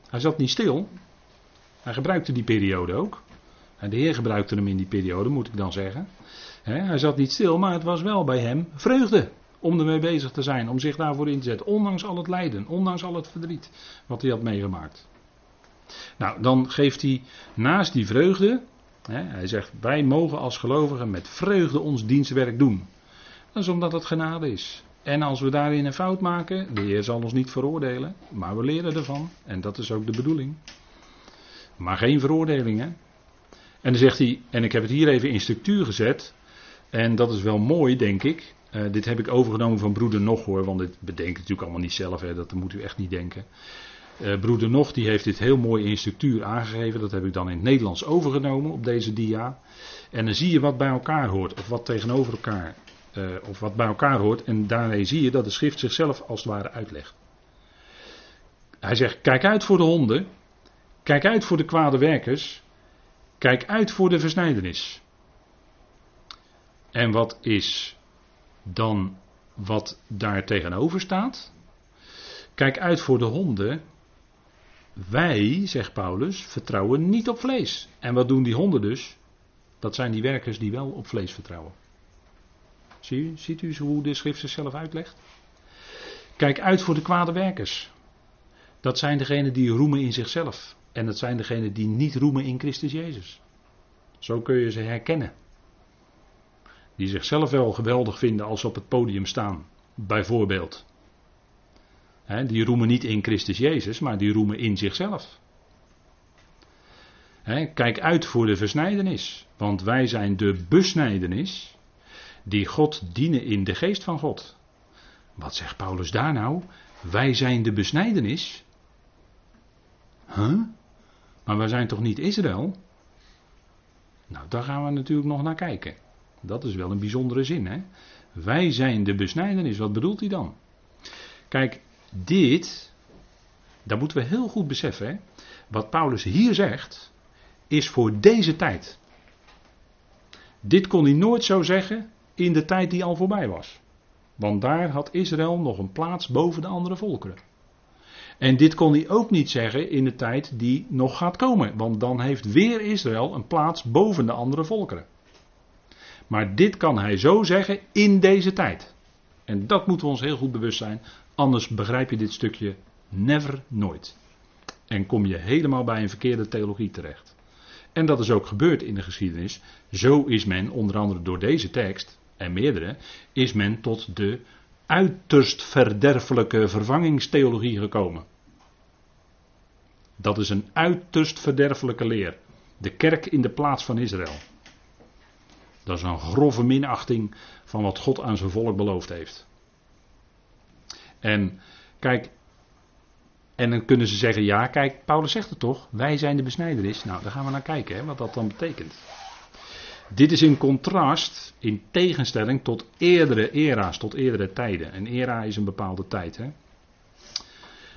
[SPEAKER 1] Hij zat niet stil. Hij gebruikte die periode ook. En de Heer gebruikte hem in die periode, moet ik dan zeggen. hij zat niet stil, maar het was wel bij hem vreugde om ermee bezig te zijn, om zich daarvoor in te zetten. Ondanks al het lijden, ondanks al het verdriet wat hij had meegemaakt. Nou, dan geeft hij naast die vreugde, hij zegt, wij mogen als gelovigen met vreugde ons dienstwerk doen. Dat is omdat het genade is. En als we daarin een fout maken, de Heer zal ons niet veroordelen, maar we leren ervan. En dat is ook de bedoeling. Maar geen veroordeling, hè. En dan zegt hij, en ik heb het hier even in structuur gezet, en dat is wel mooi, denk ik. Uh, dit heb ik overgenomen van broeder Nog hoor, want dit bedenk ik natuurlijk allemaal niet zelf, hè, dat moet u echt niet denken. Uh, broeder Nog die heeft dit heel mooi in structuur aangegeven, dat heb ik dan in het Nederlands overgenomen op deze dia. En dan zie je wat bij elkaar hoort, of wat tegenover elkaar, uh, of wat bij elkaar hoort. En daarmee zie je dat de schrift zichzelf als het ware uitlegt. Hij zegt, kijk uit voor de honden, kijk uit voor de kwade werkers, kijk uit voor de versnijdenis. En wat is dan wat daar tegenover staat. Kijk uit voor de honden. Wij, zegt Paulus, vertrouwen niet op vlees. En wat doen die honden dus? Dat zijn die werkers die wel op vlees vertrouwen. Zie ziet u hoe de schrift zichzelf uitlegt? Kijk uit voor de kwade werkers. Dat zijn degenen die roemen in zichzelf. En dat zijn degenen die niet roemen in Christus Jezus. Zo kun je ze herkennen. Die zichzelf wel geweldig vinden als ze op het podium staan, bijvoorbeeld. die roemen niet in Christus Jezus, maar die roemen in zichzelf. kijk uit voor de versnijdenis, want wij zijn de besnijdenis die God dienen in de geest van God. Wat zegt Paulus daar nou? Wij zijn de besnijdenis. Huh? Maar wij zijn toch niet Israël? Nou, daar gaan we natuurlijk nog naar kijken. Dat is wel een bijzondere zin, hè? Wij zijn de besnijdenis. Wat bedoelt hij dan? Kijk, dit, dat moeten we heel goed beseffen. Hè? Wat Paulus hier zegt, is voor deze tijd. Dit kon hij nooit zo zeggen in de tijd die al voorbij was. Want daar had Israël nog een plaats boven de andere volkeren. En dit kon hij ook niet zeggen in de tijd die nog gaat komen. Want dan heeft weer Israël een plaats boven de andere volkeren. Maar dit kan hij zo zeggen in deze tijd. En dat moeten we ons heel goed bewust zijn. Anders begrijp je dit stukje never nooit. En kom je helemaal bij een verkeerde theologie terecht. En dat is ook gebeurd in de geschiedenis. Zo is men, onder andere door deze tekst, en meerdere, is men tot de uiterst verderfelijke vervangingstheologie gekomen. Dat is een uiterst verderfelijke leer. De kerk in de plaats van Israël. Dat is een grove minachting van wat God aan zijn volk beloofd heeft. En kijk, en dan kunnen ze zeggen: ja, kijk, Paulus zegt het toch, wij zijn de besnijderis. Nou, daar gaan we naar kijken, hè, wat dat dan betekent. Dit is in contrast, in tegenstelling tot eerdere era's, tot eerdere tijden. Een era is een bepaalde tijd. Hè.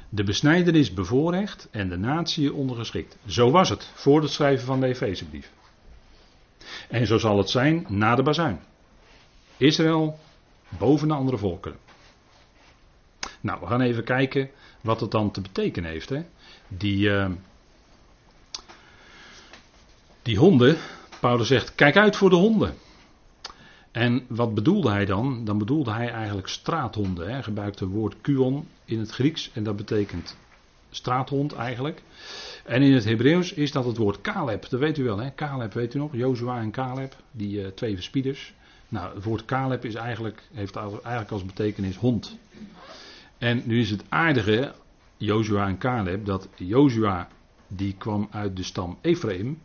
[SPEAKER 1] De besnijderis bevoorrecht en de natie ondergeschikt. Zo was het voor het schrijven van de Efezebrief. En zo zal het zijn na de bazuin. Israël boven de andere volkeren. Nou, we gaan even kijken wat het dan te betekenen heeft. Hè? Die, uh, die honden, Paulus zegt, kijk uit voor de honden. En wat bedoelde hij dan? Dan bedoelde hij eigenlijk straathonden. Hij gebruikte het woord kuon in het Grieks en dat betekent straathond eigenlijk. En in het Hebreeuws is dat het woord Caleb, dat weet u wel hè, Caleb weet u nog, Jozua en Caleb, die uh, twee verspieders. Nou, het woord Caleb is eigenlijk, heeft eigenlijk als betekenis hond. En nu is het aardige, Jozua en Caleb, dat Jozua die kwam uit de stam Ephraim.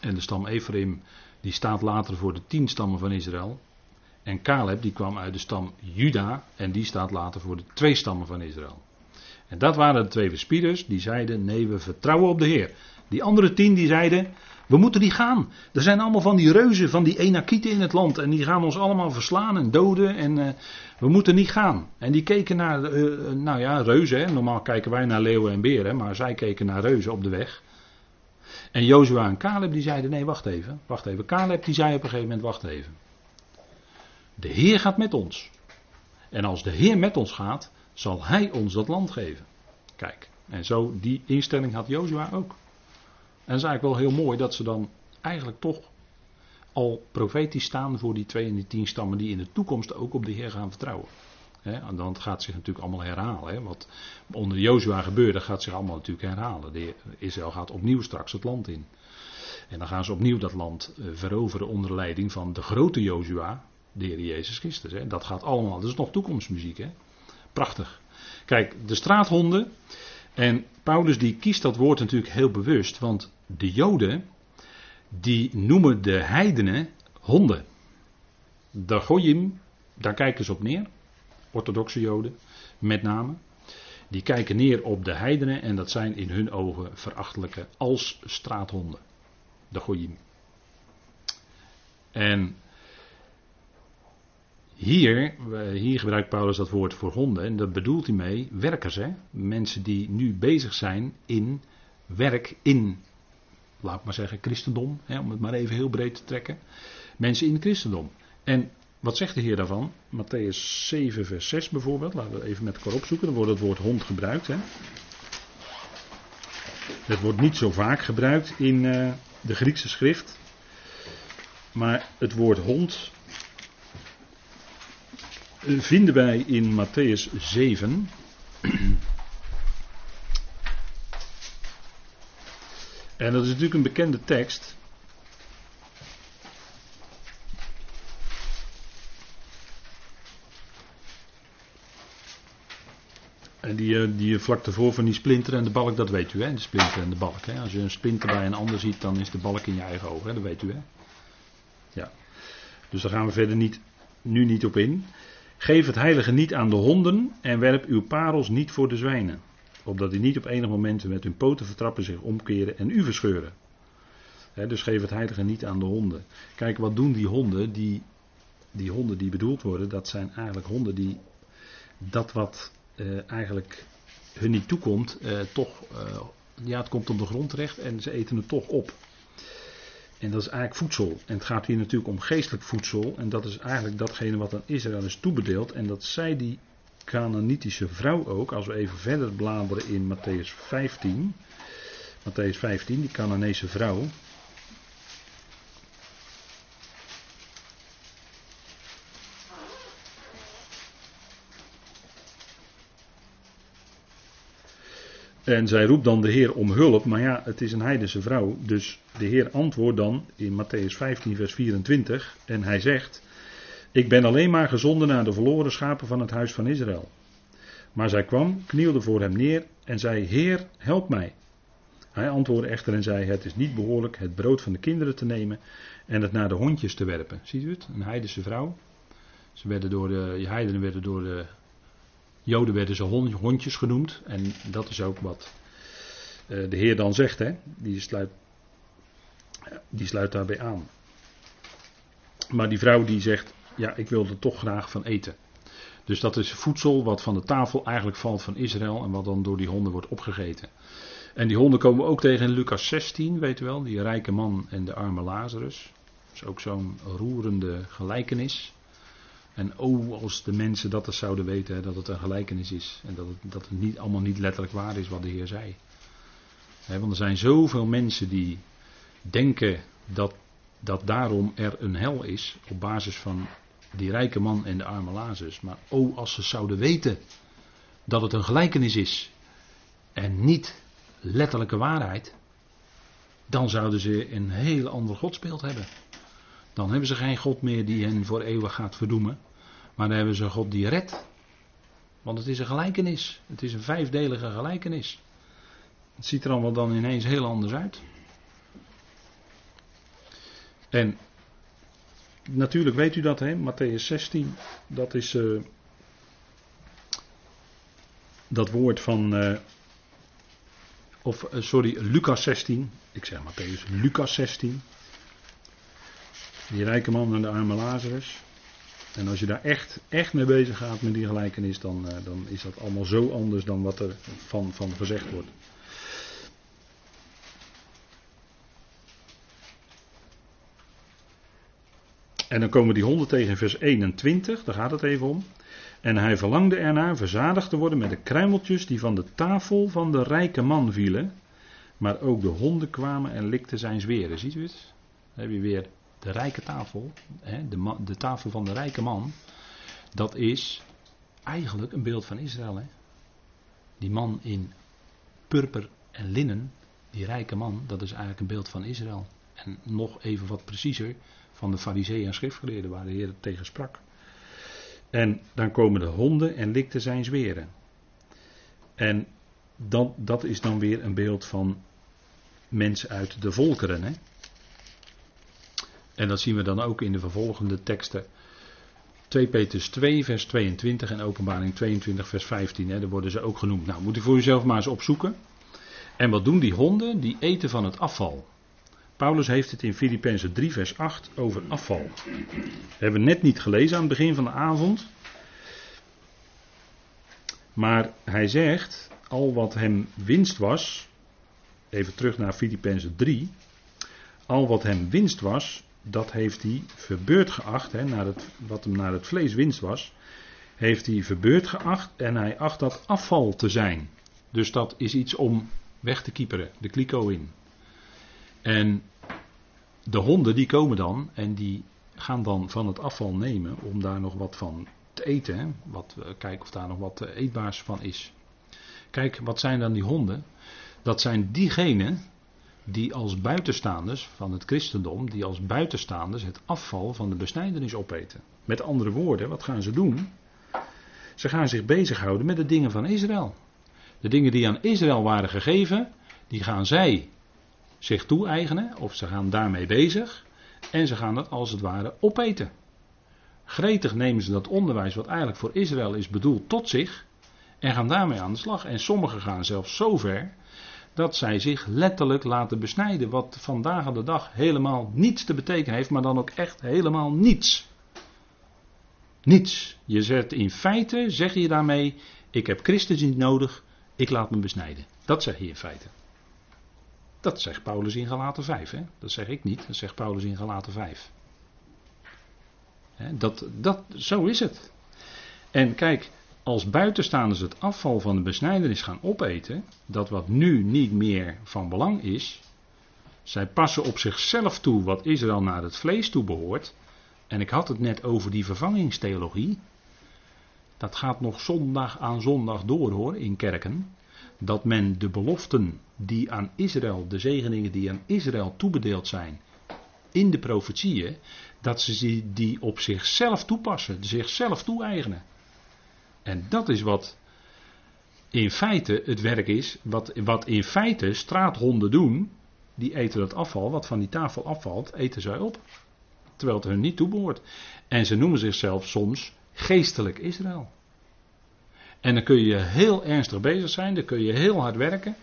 [SPEAKER 1] En de stam Ephraim die staat later voor de tien stammen van Israël. En Caleb die kwam uit de stam Juda en die staat later voor de twee stammen van Israël. En dat waren de twee verspieders die zeiden nee we vertrouwen op de Heer. Die andere tien die zeiden we moeten niet gaan. Er zijn allemaal van die reuzen, van die enakieten in het land. En die gaan ons allemaal verslaan en doden. En uh, we moeten niet gaan. En die keken naar, uh, nou ja, reuzen. Hè. Normaal kijken wij naar leeuwen en beren. Maar zij keken naar reuzen op de weg. En Jozua en Caleb die zeiden, nee wacht even. Wacht even. Caleb die zei op een gegeven moment, wacht even. De Heer gaat met ons. En als de Heer met ons gaat, zal Hij ons dat land geven. Kijk, en zo die instelling had Jozua ook. En het is eigenlijk wel heel mooi dat ze dan eigenlijk toch al profetisch staan voor die twee en die tien stammen die in de toekomst ook op de Heer gaan vertrouwen. Dan gaat zich natuurlijk allemaal herhalen. Wat onder Jozua gebeurde, gaat zich allemaal natuurlijk herhalen. Israël gaat opnieuw straks het land in. En dan gaan ze opnieuw dat land eh, veroveren onder leiding van de grote Jozua, de Heer Jezus Christus. Dat gaat allemaal, dat is nog toekomstmuziek. Prachtig. Kijk, de straathonden. En Paulus die kiest dat woord natuurlijk heel bewust, want de Joden, die noemen de heidenen honden. De Goyim, daar kijken ze op neer. Orthodoxe Joden, met name. Die kijken neer op de heidenen en dat zijn in hun ogen verachtelijke als straathonden. De Goyim. En hier, hier gebruikt Paulus dat woord voor honden en dat bedoelt hij mee werkers. Hè? Mensen die nu bezig zijn in werk in laat maar zeggen, christendom, hè, om het maar even heel breed te trekken. Mensen in het christendom. En wat zegt de Heer daarvan? Matthäus 7, vers 6 bijvoorbeeld. Laten we even met elkaar opzoeken. Dan wordt het woord hond gebruikt. Hè. Het wordt niet zo vaak gebruikt in uh, de Griekse schrift. Maar het woord hond vinden wij in Matthäus 7. En dat is natuurlijk een bekende tekst. Die, eh, die vlak ervoor van die splinter en de balk, dat weet u hè, de splinter en de balk. Hè? Als je een splinter bij een ander ziet, dan is de balk in je eigen oog, hè? dat weet u hè. Ja. Dus daar gaan we verder niet, nu niet op in. Geef het heilige niet aan de honden en werp uw parels niet voor de zwijnen opdat die niet op enig moment met hun poten vertrappen zich omkeren en u verscheuren. dus geef het heilige niet aan de honden. Kijk, wat doen die honden? Die, die honden die bedoeld worden, dat zijn eigenlijk honden die dat wat eh, eigenlijk hun niet toekomt, eh, toch, uh, ja, het komt op de grond terecht en ze eten het toch op. En dat is eigenlijk voedsel. En het gaat hier natuurlijk om geestelijk voedsel. En dat is eigenlijk datgene wat aan Israël is toebedeeld. En dat zij die Canaanitische vrouw ook, als we even verder bladeren in Matthäus 15. Matthäus 15, die Canaanese vrouw. En zij roept dan de Heer om hulp, maar ja, het is een heidense vrouw. Dus de Heer antwoordt dan in Matthäus 15, vers 24. En hij zegt: ik ben alleen maar gezonden naar de verloren schapen van het huis van Israël. Maar zij kwam, knielde voor hem neer en zei: Heer, help mij. Hij antwoordde echter en zei: Het is niet behoorlijk het brood van de kinderen te nemen en het naar de hondjes te werpen. Ziet u het? Een heidense vrouw. Ze werden door de heidenen werden door de Joden werden ze hondjes genoemd. En dat is ook wat eh, de Heer dan zegt. Hè? Die, sluit, die sluit daarbij aan. Maar die vrouw die zegt: ja, ik wil er toch graag van eten. Dus dat is voedsel wat van de tafel eigenlijk valt van Israël en wat dan door die honden wordt opgegeten. En die honden komen we ook tegen in Lucas 16, weet u wel, die rijke man en de arme Lazarus. Dat is ook zo'n roerende gelijkenis. En oh, als de mensen dat eens zouden weten, dat het een gelijkenis is. En dat het, dat het niet, allemaal niet letterlijk waar is wat de Heer zei. want er zijn zoveel mensen die denken dat, dat daarom er een hel is op basis van die rijke man en de arme Lazarus. Maar oh, als ze zouden weten dat het een gelijkenis is en niet letterlijke waarheid, dan zouden ze een heel ander godsbeeld hebben. Dan hebben ze geen God meer die hen voor eeuwig gaat verdoemen, maar dan hebben ze God die redt. Want het is een gelijkenis. Het is een vijfdelige gelijkenis. Het ziet er allemaal dan ineens heel anders uit. En natuurlijk weet u dat, hè? Matthäus 16, dat is eh, dat woord van, uh, of uh, sorry, Lucas 16. Ik zeg Matthäus, Lucas 16. Die rijke man en de arme Lazarus. En als je daar echt, echt mee bezig gaat met die gelijkenis, dan, uh, dan is dat allemaal zo anders dan wat er van, van gezegd wordt. En dan komen die honden tegen vers 21, daar gaat het even om. En hij verlangde ernaar verzadigd te worden met de kruimeltjes die van de tafel van de rijke man vielen. Maar ook de honden kwamen en likten zijn zweren. Ziet u het? Heb je weer de rijke tafel. Hè? De, de, tafel van de rijke man. Dat is eigenlijk een beeld van Israël. Hè? Die man in purper en linnen. Die rijke man, dat is eigenlijk een beeld van Israël. En nog even wat preciezer van de fariseeën en schriftgeleerden waar de Heer tegen sprak. En dan komen de honden en likten zijn zweren. En dan, dat is dan weer een beeld van mensen uit de volkeren. Hè? En dat zien we dan ook in de vervolgende teksten. 2 Petrus 2, vers 22 en Openbaring 22, vers 15. Hè, daar worden ze ook genoemd. Nou, moet u voor uzelf maar eens opzoeken. En wat doen die honden? Die eten van het afval. Paulus heeft het in Filippenzen 3, vers 8 over afval. We hebben net niet gelezen aan het begin van de avond. Maar hij zegt, al wat hem winst was, even terug naar Filippenzen 3, al wat hem winst was, dat heeft hij verbeurd geacht, hè, naar het, wat hem naar het vlees winst was, heeft hij verbeurd geacht en hij acht dat afval te zijn. Dus dat is iets om weg te kieperen, de kliko in. En de honden die komen dan en die gaan dan van het afval nemen om daar nog wat van te eten. Wat, kijken of daar nog wat eh, eetbaars van is. Kijk, wat zijn dan die honden? Dat zijn diegenen die als buitenstaanders van het christendom, die als buitenstaanders het afval van de besnijdenis opeten. Met andere woorden, wat gaan ze doen? Ze gaan zich bezighouden met de dingen van Israël. De dingen die aan Israël waren gegeven, die gaan zij zich toe-eigenen, of ze gaan daarmee bezig, en ze gaan het als het ware opeten. Gretig nemen ze dat onderwijs, wat eigenlijk voor Israël is bedoeld, tot zich, en gaan daarmee aan de slag. En sommigen gaan zelfs zo ver dat zij zich letterlijk laten besnijden, wat vandaag aan de dag helemaal niets te betekenen heeft, maar dan ook echt helemaal niets. Niets. Je zegt in feite, zeg je daarmee, ik heb Christus niet nodig, ik laat me besnijden. Dat zeg je in feite. Dat zegt Paulus in Galaten 5. Hè? Dat zeg ik niet, dat zegt Paulus in Galaten 5. Dat, dat, zo is het. En kijk, als buitenstaanders het afval van de besnijdenis gaan opeten, dat wat nu niet meer van belang is, zij passen op zichzelf toe wat Israël naar het vlees toe behoort. En ik had het net over die vervangingstheologie. Dat gaat nog zondag aan zondag door hoor in kerken dat men de beloften die aan Israël, de zegeningen die aan Israël toebedeeld zijn, in de profetieën, dat ze die op zichzelf toepassen, zichzelf toe-eigenen. En dat is wat in feite het werk is, wat, wat in feite straathonden doen, die eten het afval, wat van die tafel afvalt, eten zij op. Terwijl het hun niet toebehoort. En ze noemen zichzelf soms geestelijk Israël. En dan kun je heel ernstig bezig zijn, dan kun je heel hard werken.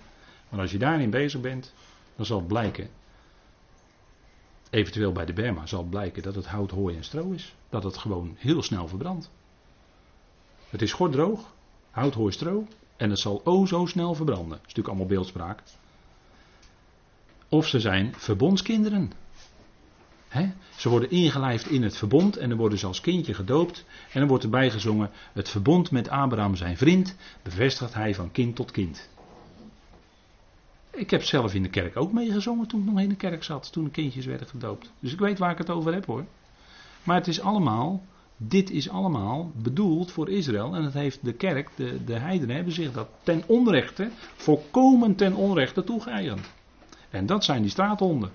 [SPEAKER 1] Maar als je daarin bezig bent, dan zal het blijken, eventueel bij de Berma, zal het blijken dat het hout, hooi en stro is. Dat het gewoon heel snel verbrandt. Het is droog, hout, hooi, stro. En het zal o zo snel verbranden. Dat is natuurlijk allemaal beeldspraak. Of ze zijn verbondskinderen. Ze worden ingelijfd in het verbond en dan worden ze als kindje gedoopt. En dan wordt erbij gezongen: Het verbond met Abraham zijn vriend bevestigt hij van kind tot kind. Ik heb zelf in de kerk ook meegezongen toen ik nog in de kerk zat, toen de kindjes werden gedoopt. Dus ik weet waar ik het over heb hoor. Maar het is allemaal, dit is allemaal bedoeld voor Israël. En het heeft de kerk, de, de heidenen hebben zich dat ten onrechte, volkomen ten onrechte toegeëigend. En dat zijn die straathonden.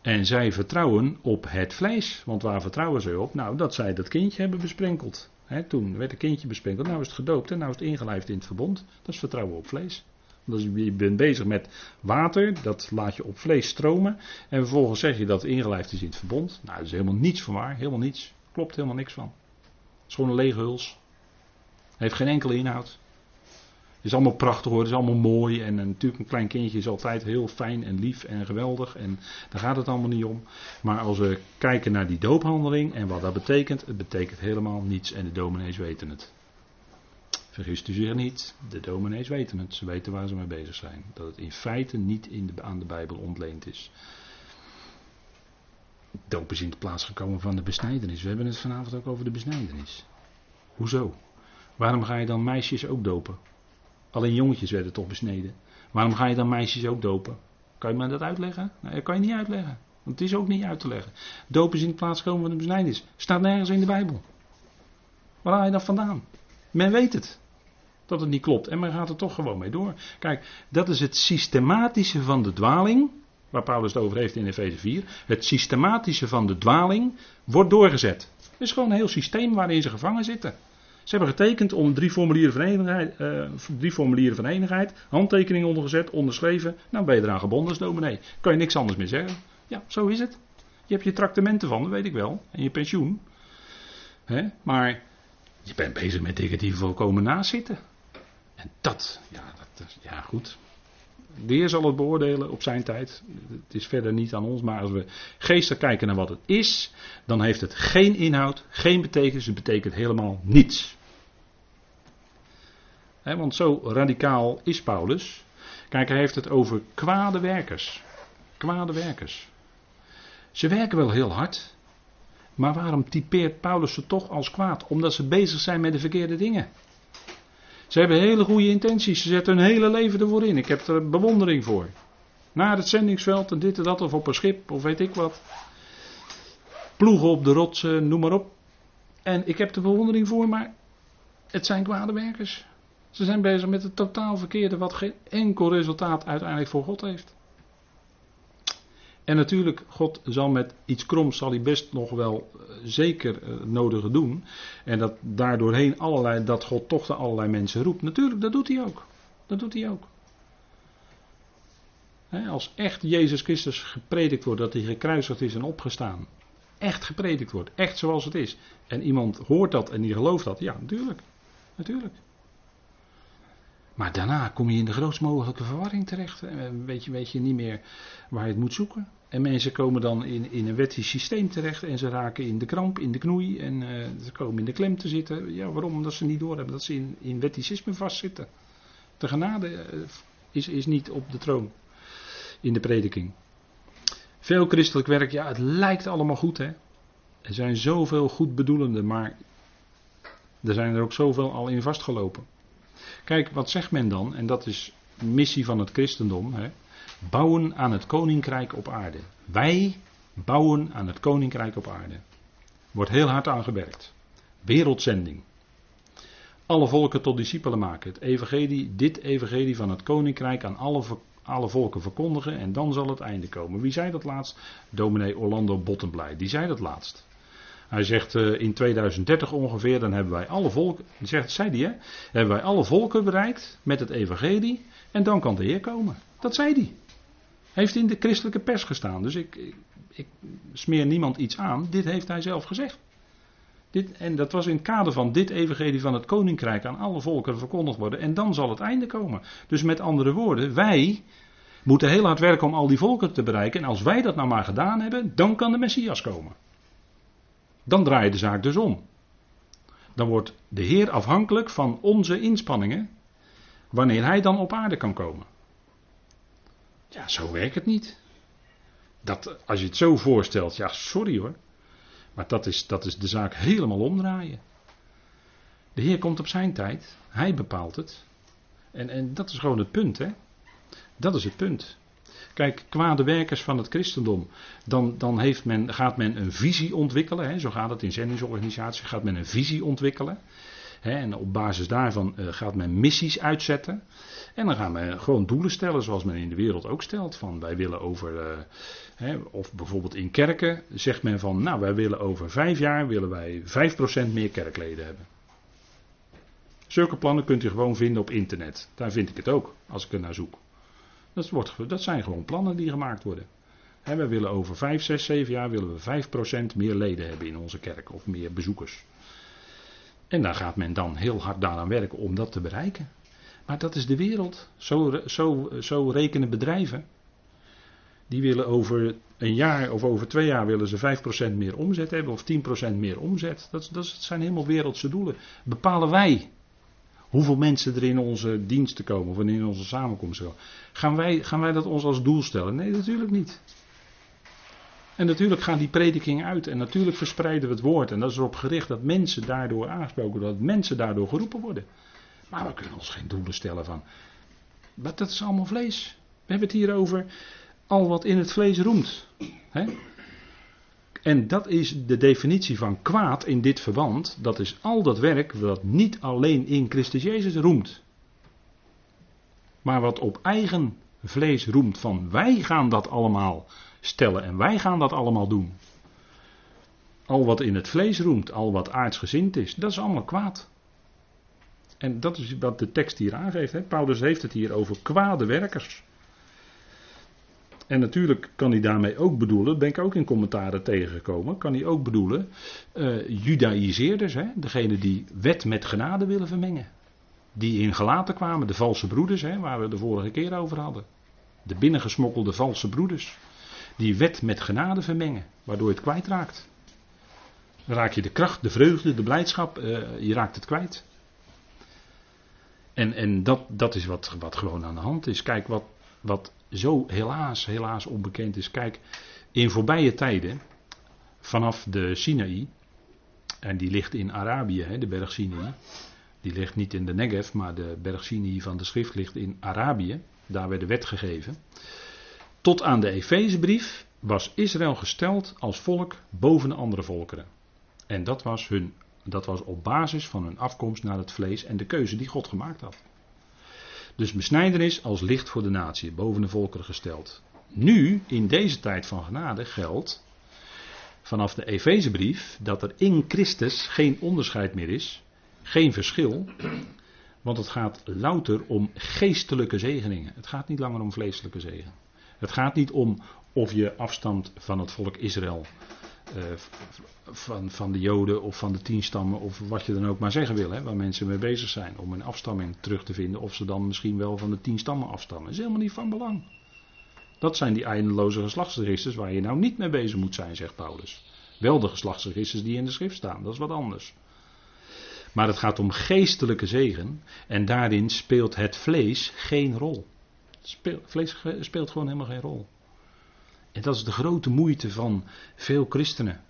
[SPEAKER 1] En zij vertrouwen op het vlees. Want waar vertrouwen zij op? Nou, dat zij dat kindje hebben besprenkeld. toen werd een kindje besprenkeld, nou is het gedoopt en nou is het ingelijfd in het verbond. Dat is vertrouwen op vlees. Dus je bent bezig met water, dat laat je op vlees stromen. En vervolgens zeg je dat het ingelijfd is in het verbond. Nou, dat is helemaal niets van waar, helemaal niets. Klopt helemaal niks van. Het is gewoon een lege huls. Heeft geen enkele inhoud. Het is allemaal prachtig hoor, het is allemaal mooi. En, en natuurlijk een klein kindje is altijd heel fijn en lief en geweldig. En daar gaat het allemaal niet om. Maar als we kijken naar die doophandeling en wat dat betekent, het betekent helemaal niets. En de dominees weten het. Vergist u zich niet, de dominees weten het. Ze weten waar ze mee bezig zijn. Dat het in feite niet in de, aan de Bijbel ontleend is. Doop is in de plaats gekomen van de besnijdenis. We hebben het vanavond ook over de besnijdenis. Hoezo? Waarom ga je dan meisjes ook dopen? Alleen jongetjes werden toch besneden. Waarom ga je dan meisjes ook dopen? Kan je me dat uitleggen? Nee, dat kan je niet uitleggen. Want het is ook niet uit te leggen. Doop is in de plaats gekomen van de besnijdenis. Staat nergens in de Bijbel. Waar haal je dat vandaan? Men weet het dat het niet klopt. En men gaat er toch gewoon mee door. Kijk, dat is het systematische van de dwaling. Waar Paulus het over heeft in Efeze 4. Het systematische van de dwaling wordt doorgezet. Het is gewoon een heel systeem waarin ze gevangen zitten. Ze hebben getekend om drie formulieren van eenigheid, uh, drie formulieren van eenigheid handtekening ondergezet, onderschreven. Nou ben je eraan gebonden als dominee. Kan je niks anders meer zeggen. Ja, zo is het. Je hebt je tractementen van, dat weet ik wel. En je pensioen. Maar je bent bezig met dingen die volkomen naast zitten. En dat, ja, dat, ja goed. De Heer zal het beoordelen op zijn tijd. Het is verder niet aan ons, maar als we geestig kijken naar wat het is, dan heeft het geen inhoud, geen betekenis, het betekent helemaal niets. want zo radicaal is Paulus. Kijk, hij heeft het over kwade werkers. Kwade werkers. Ze werken wel heel hard, maar waarom typeert Paulus ze toch als kwaad? Omdat ze bezig zijn met de verkeerde dingen. Ze hebben hele goede intenties. Ze zetten hun hele leven ervoor in. Ik heb er bewondering voor. Naar het zendingsveld en dit en dat, of op een schip, of weet ik wat. Ploegen op de rotsen, noem maar op. En ik heb er bewondering voor, maar het zijn kwade werkers. Ze zijn bezig met het totaal verkeerde, wat geen enkel resultaat uiteindelijk voor God heeft. En natuurlijk, God zal met iets kroms, zal hij best nog wel eh, zeker uh, nodige doen. En dat daardoorheen allerlei, dat God toch de allerlei mensen roept. Natuurlijk, dat doet hij ook. Dat doet hij ook. als echt Jezus Christus gepredikt wordt, dat hij gekruisigd is en opgestaan. Echt gepredikt wordt, echt zoals het is. En iemand hoort dat en die gelooft dat, ja, natuurlijk. Natuurlijk. Maar daarna kom je in de grootst mogelijke verwarring terecht. Weet je, weet je niet meer waar je het moet zoeken. En mensen komen dan in, in een wettisch systeem terecht en ze raken in de kramp, in de knoei en uh, ze komen in de klem te zitten. Ja, waarom? Omdat ze niet doorhebben dat ze in, in wetticisme vastzitten. De genade uh, is, is niet op de troon in de prediking. Veel christelijk werk, ja, het lijkt allemaal goed, hè. Er zijn zoveel goed bedoelenden, maar er zijn er ook zoveel al in vastgelopen. Kijk, wat zegt men dan? En dat is missie van het christendom. Hè? Bouwen aan het koninkrijk op aarde. Wij bouwen aan het koninkrijk op aarde. Wordt heel hard aan gewerkt. Wereldzending. Alle volken tot discipelen maken. Het evangelie, dit evangelie van het koninkrijk aan alle, alle volken verkondigen. En dan zal het einde komen. Wie zei dat laatst? Dominee Orlando Bottenblij. Die zei dat laatst. Hij zegt uh, in 2030 ongeveer, dan hebben wij alle volken, zegt, zei hij, hè, hebben wij alle volken bereikt met het evangelie en dan kan de Heer komen. Dat zei hij. Heeft in de christelijke pers gestaan. Dus ik, ik, smeer niemand iets aan. Dit heeft hij zelf gezegd. Dit, en dat was in het kader van dit evangelie van het koninkrijk aan alle volken verkondigd worden. En dan zal het einde komen. Dus met andere woorden, wij moeten heel hard werken om al die volken te bereiken. En als wij dat nou maar gedaan hebben, dan kan de Messias komen. Dan draai je de zaak dus om. Dan wordt de Heer afhankelijk van onze inspanningen, wanneer Hij dan op aarde kan komen. Ja, zo werkt het niet. Dat, als je het zo voorstelt, ja, sorry hoor. Maar dat is, dat is de zaak helemaal omdraaien. De Heer komt op zijn tijd, Hij bepaalt het. En, en dat is gewoon het punt, hè? Dat is het punt. Kijk, kwade werkers van het christendom. Dan, dan heeft men, gaat men een visie ontwikkelen. Hè, zo gaat het in zendingsorganisatie. Gaat men een visie ontwikkelen. En op basis daarvan uh, gaat men missies uitzetten. En dan gaan we gewoon doelen stellen zoals men in de wereld ook stelt. Van wij willen over, hè, of bijvoorbeeld in kerken zegt men van, nou wij willen over vijf jaar willen wij 5% meer kerkleden hebben. Zulke plannen kunt u gewoon vinden op internet. Daar vind ik het ook, als ik er naar zoek. Dat, wordt, dat zijn gewoon plannen die gemaakt worden. we willen over 5, 6, 7 jaar willen we 5% meer leden hebben in onze kerk. Of meer bezoekers. En daar gaat men dan heel hard daaraan werken om dat te bereiken. Maar dat is de wereld. Zo, zo, zo rekenen bedrijven. Die willen over een jaar of over twee jaar willen ze 5% meer omzet hebben of 10% meer omzet. Dat, dat zijn helemaal wereldse doelen. Bepalen wij hoeveel mensen er in onze diensten komen of in onze samenkomst komen. Gaan wij, gaan wij dat ons als doel stellen? Nee, natuurlijk niet. En natuurlijk gaan die predikingen uit en natuurlijk verspreiden we het woord. En dat is erop gericht dat mensen daardoor aangesproken worden, dat mensen daardoor geroepen worden. Maar we kunnen ons geen doelen stellen van. Dat is allemaal vlees. We hebben het hier over al wat in het vlees roemt. En dat is de definitie van kwaad in dit verband. Dat is al dat werk wat niet alleen in Christus Jezus roemt. Maar wat op eigen vlees roemt van wij gaan dat allemaal stellen en wij gaan dat allemaal doen. Al wat in het vlees roemt, al wat aardsgezind is, dat is allemaal kwaad. En dat is wat de tekst hier aangeeft. Hè? Paulus heeft het hier over kwade werkers. En natuurlijk kan hij daarmee ook bedoelen, ben ik ook in commentaren tegengekomen, kan hij ook bedoelen uh, judaïseerders, hè? degene die wet met genade willen vermengen. Die in gelaten kwamen, de valse broeders, hè, waar we de vorige keer over hadden. De binnengesmokkelde valse broeders. Die wet met genade vermengen, waardoor je het kwijtraakt. Dan raak je de kracht, de vreugde, de blijdschap, uh, je raakt het kwijt. En, en dat, dat is wat, wat gewoon aan de hand is. Kijk, wat, wat zo helaas, helaas onbekend is. Kijk, in voorbije tijden, vanaf de Sinaï, en die ligt in Arabië, hè, de berg Sinaï. Die ligt niet in de Negev, maar de berg Sinaï van de schrift ligt in Arabië. Daar werd de wet gegeven. Tot aan de Efezebrief was Israël gesteld als volk boven de andere volkeren. En dat was, hun, dat was op basis van hun afkomst naar het vlees en de keuze die God gemaakt had. Dus besnijdenis als licht voor de natie, boven de volkeren gesteld. Nu, in deze tijd van genade, geldt vanaf de Efezebrief dat er in Christus geen onderscheid meer is, geen verschil, want het gaat louter om geestelijke zegeningen. Het gaat niet langer om vleeselijke zegen. Het gaat niet om of je afstamt van het volk Israël uh, van, van de Joden of van de tien stammen of wat je dan ook maar zeggen wil, hè, waar mensen mee bezig zijn om een afstamming terug te vinden, of ze dan misschien wel van de tien stammen afstammen. Is helemaal niet van belang. Dat zijn die eindeloze geslachtsregisters waar je nou niet mee bezig moet zijn, zegt Paulus. Wel de geslachtsregisters die in de schrift staan, dat is wat anders. Maar het gaat om geestelijke zegen en daarin speelt het vlees geen rol. Vlees speelt gewoon helemaal geen rol. En dat is de grote moeite van veel christenen.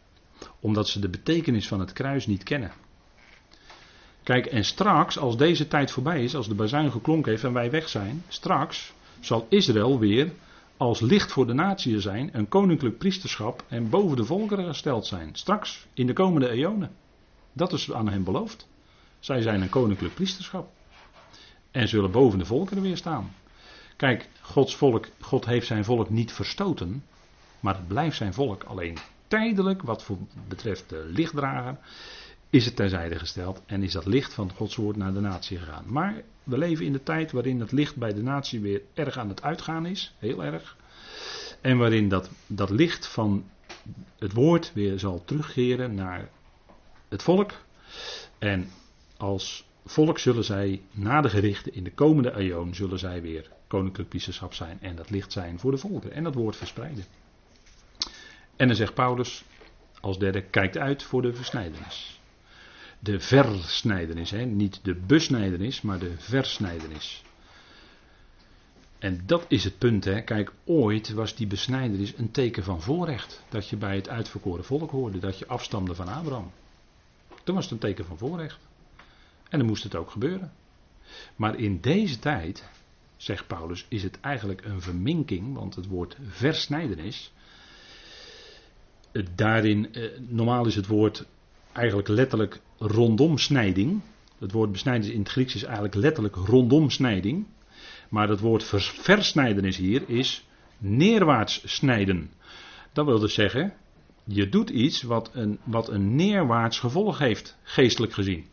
[SPEAKER 1] Omdat ze de betekenis van het kruis niet kennen. Kijk, en straks, als deze tijd voorbij is, als de bazuin geklonken heeft en wij weg zijn, straks zal Israël weer als licht voor de natie zijn, een koninklijk priesterschap en boven de volkeren gesteld zijn. Straks, in de komende eonen. Dat is aan hen beloofd. Zij zijn een koninklijk priesterschap. En zullen boven de volkeren weer staan. Kijk, Gods volk, God heeft zijn volk niet verstoten. Maar het blijft zijn volk. Alleen tijdelijk, wat voor betreft de lichtdrager, is het terzijde gesteld. En is dat licht van Gods woord naar de natie gegaan. Maar we leven in de tijd waarin het licht bij de natie weer erg aan het uitgaan is. Heel erg. En waarin dat, dat licht van het woord weer zal terugkeren naar het volk. En als volk zullen zij na de gerichten in de komende eeuw zullen zij weer koninklijk priesterschap zijn en dat licht zijn voor de volken en dat woord verspreiden. En dan zegt Paulus als derde, kijkt uit voor de versnijdenis. De versnijdenis, hè? niet de besnijdenis, maar de versnijdenis. En dat is het punt, hè. Kijk, ooit was die besnijdenis een teken van voorrecht. Dat je bij het uitverkoren volk hoorde, dat je afstamde van Abraham. Toen was het een teken van voorrecht. En dan moest het ook gebeuren. Maar in deze tijd, zegt Paulus, is het eigenlijk een verminking, want het woord versnijdenis daarin, eh, normaal is het woord eigenlijk letterlijk rondomsnijding. Het woord besnijden in het Grieks is eigenlijk letterlijk rondomsnijding. Maar het woord versnijdenis hier is neerwaarts snijden. Dat wil dus zeggen, je doet iets wat een, wat een neerwaarts gevolg heeft, geestelijk gezien.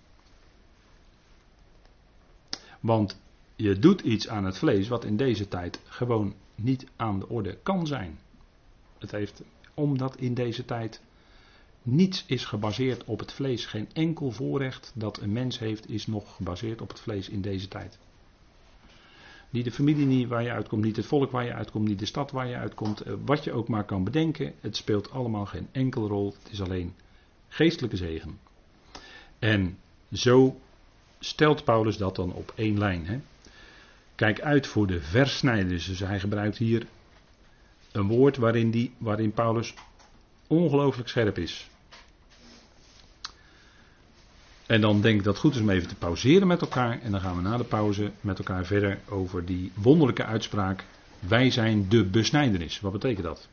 [SPEAKER 1] Want je doet iets aan het vlees wat in deze tijd gewoon niet aan de orde kan zijn. Het heeft, omdat in deze tijd niets is gebaseerd op het vlees. Geen enkel voorrecht dat een mens heeft is nog gebaseerd op het vlees in deze tijd. Niet de familie niet waar je uitkomt, niet het volk waar je uitkomt, niet de stad waar je uitkomt. Eh, wat je ook maar kan bedenken, het speelt allemaal geen enkele rol. Het is alleen geestelijke zegen. En zo stelt Paulus dat dan op één lijn. Hè? Kijk uit voor de versnijders. Dus hij gebruikt hier een woord waarin, die, waarin Paulus ongelooflijk scherp is. En dan denk ik dat het goed is om even te pauzeren met elkaar. En dan gaan we na de pauze met elkaar verder over die wonderlijke uitspraak. Wij zijn de besnijdenis. Wat betekent dat?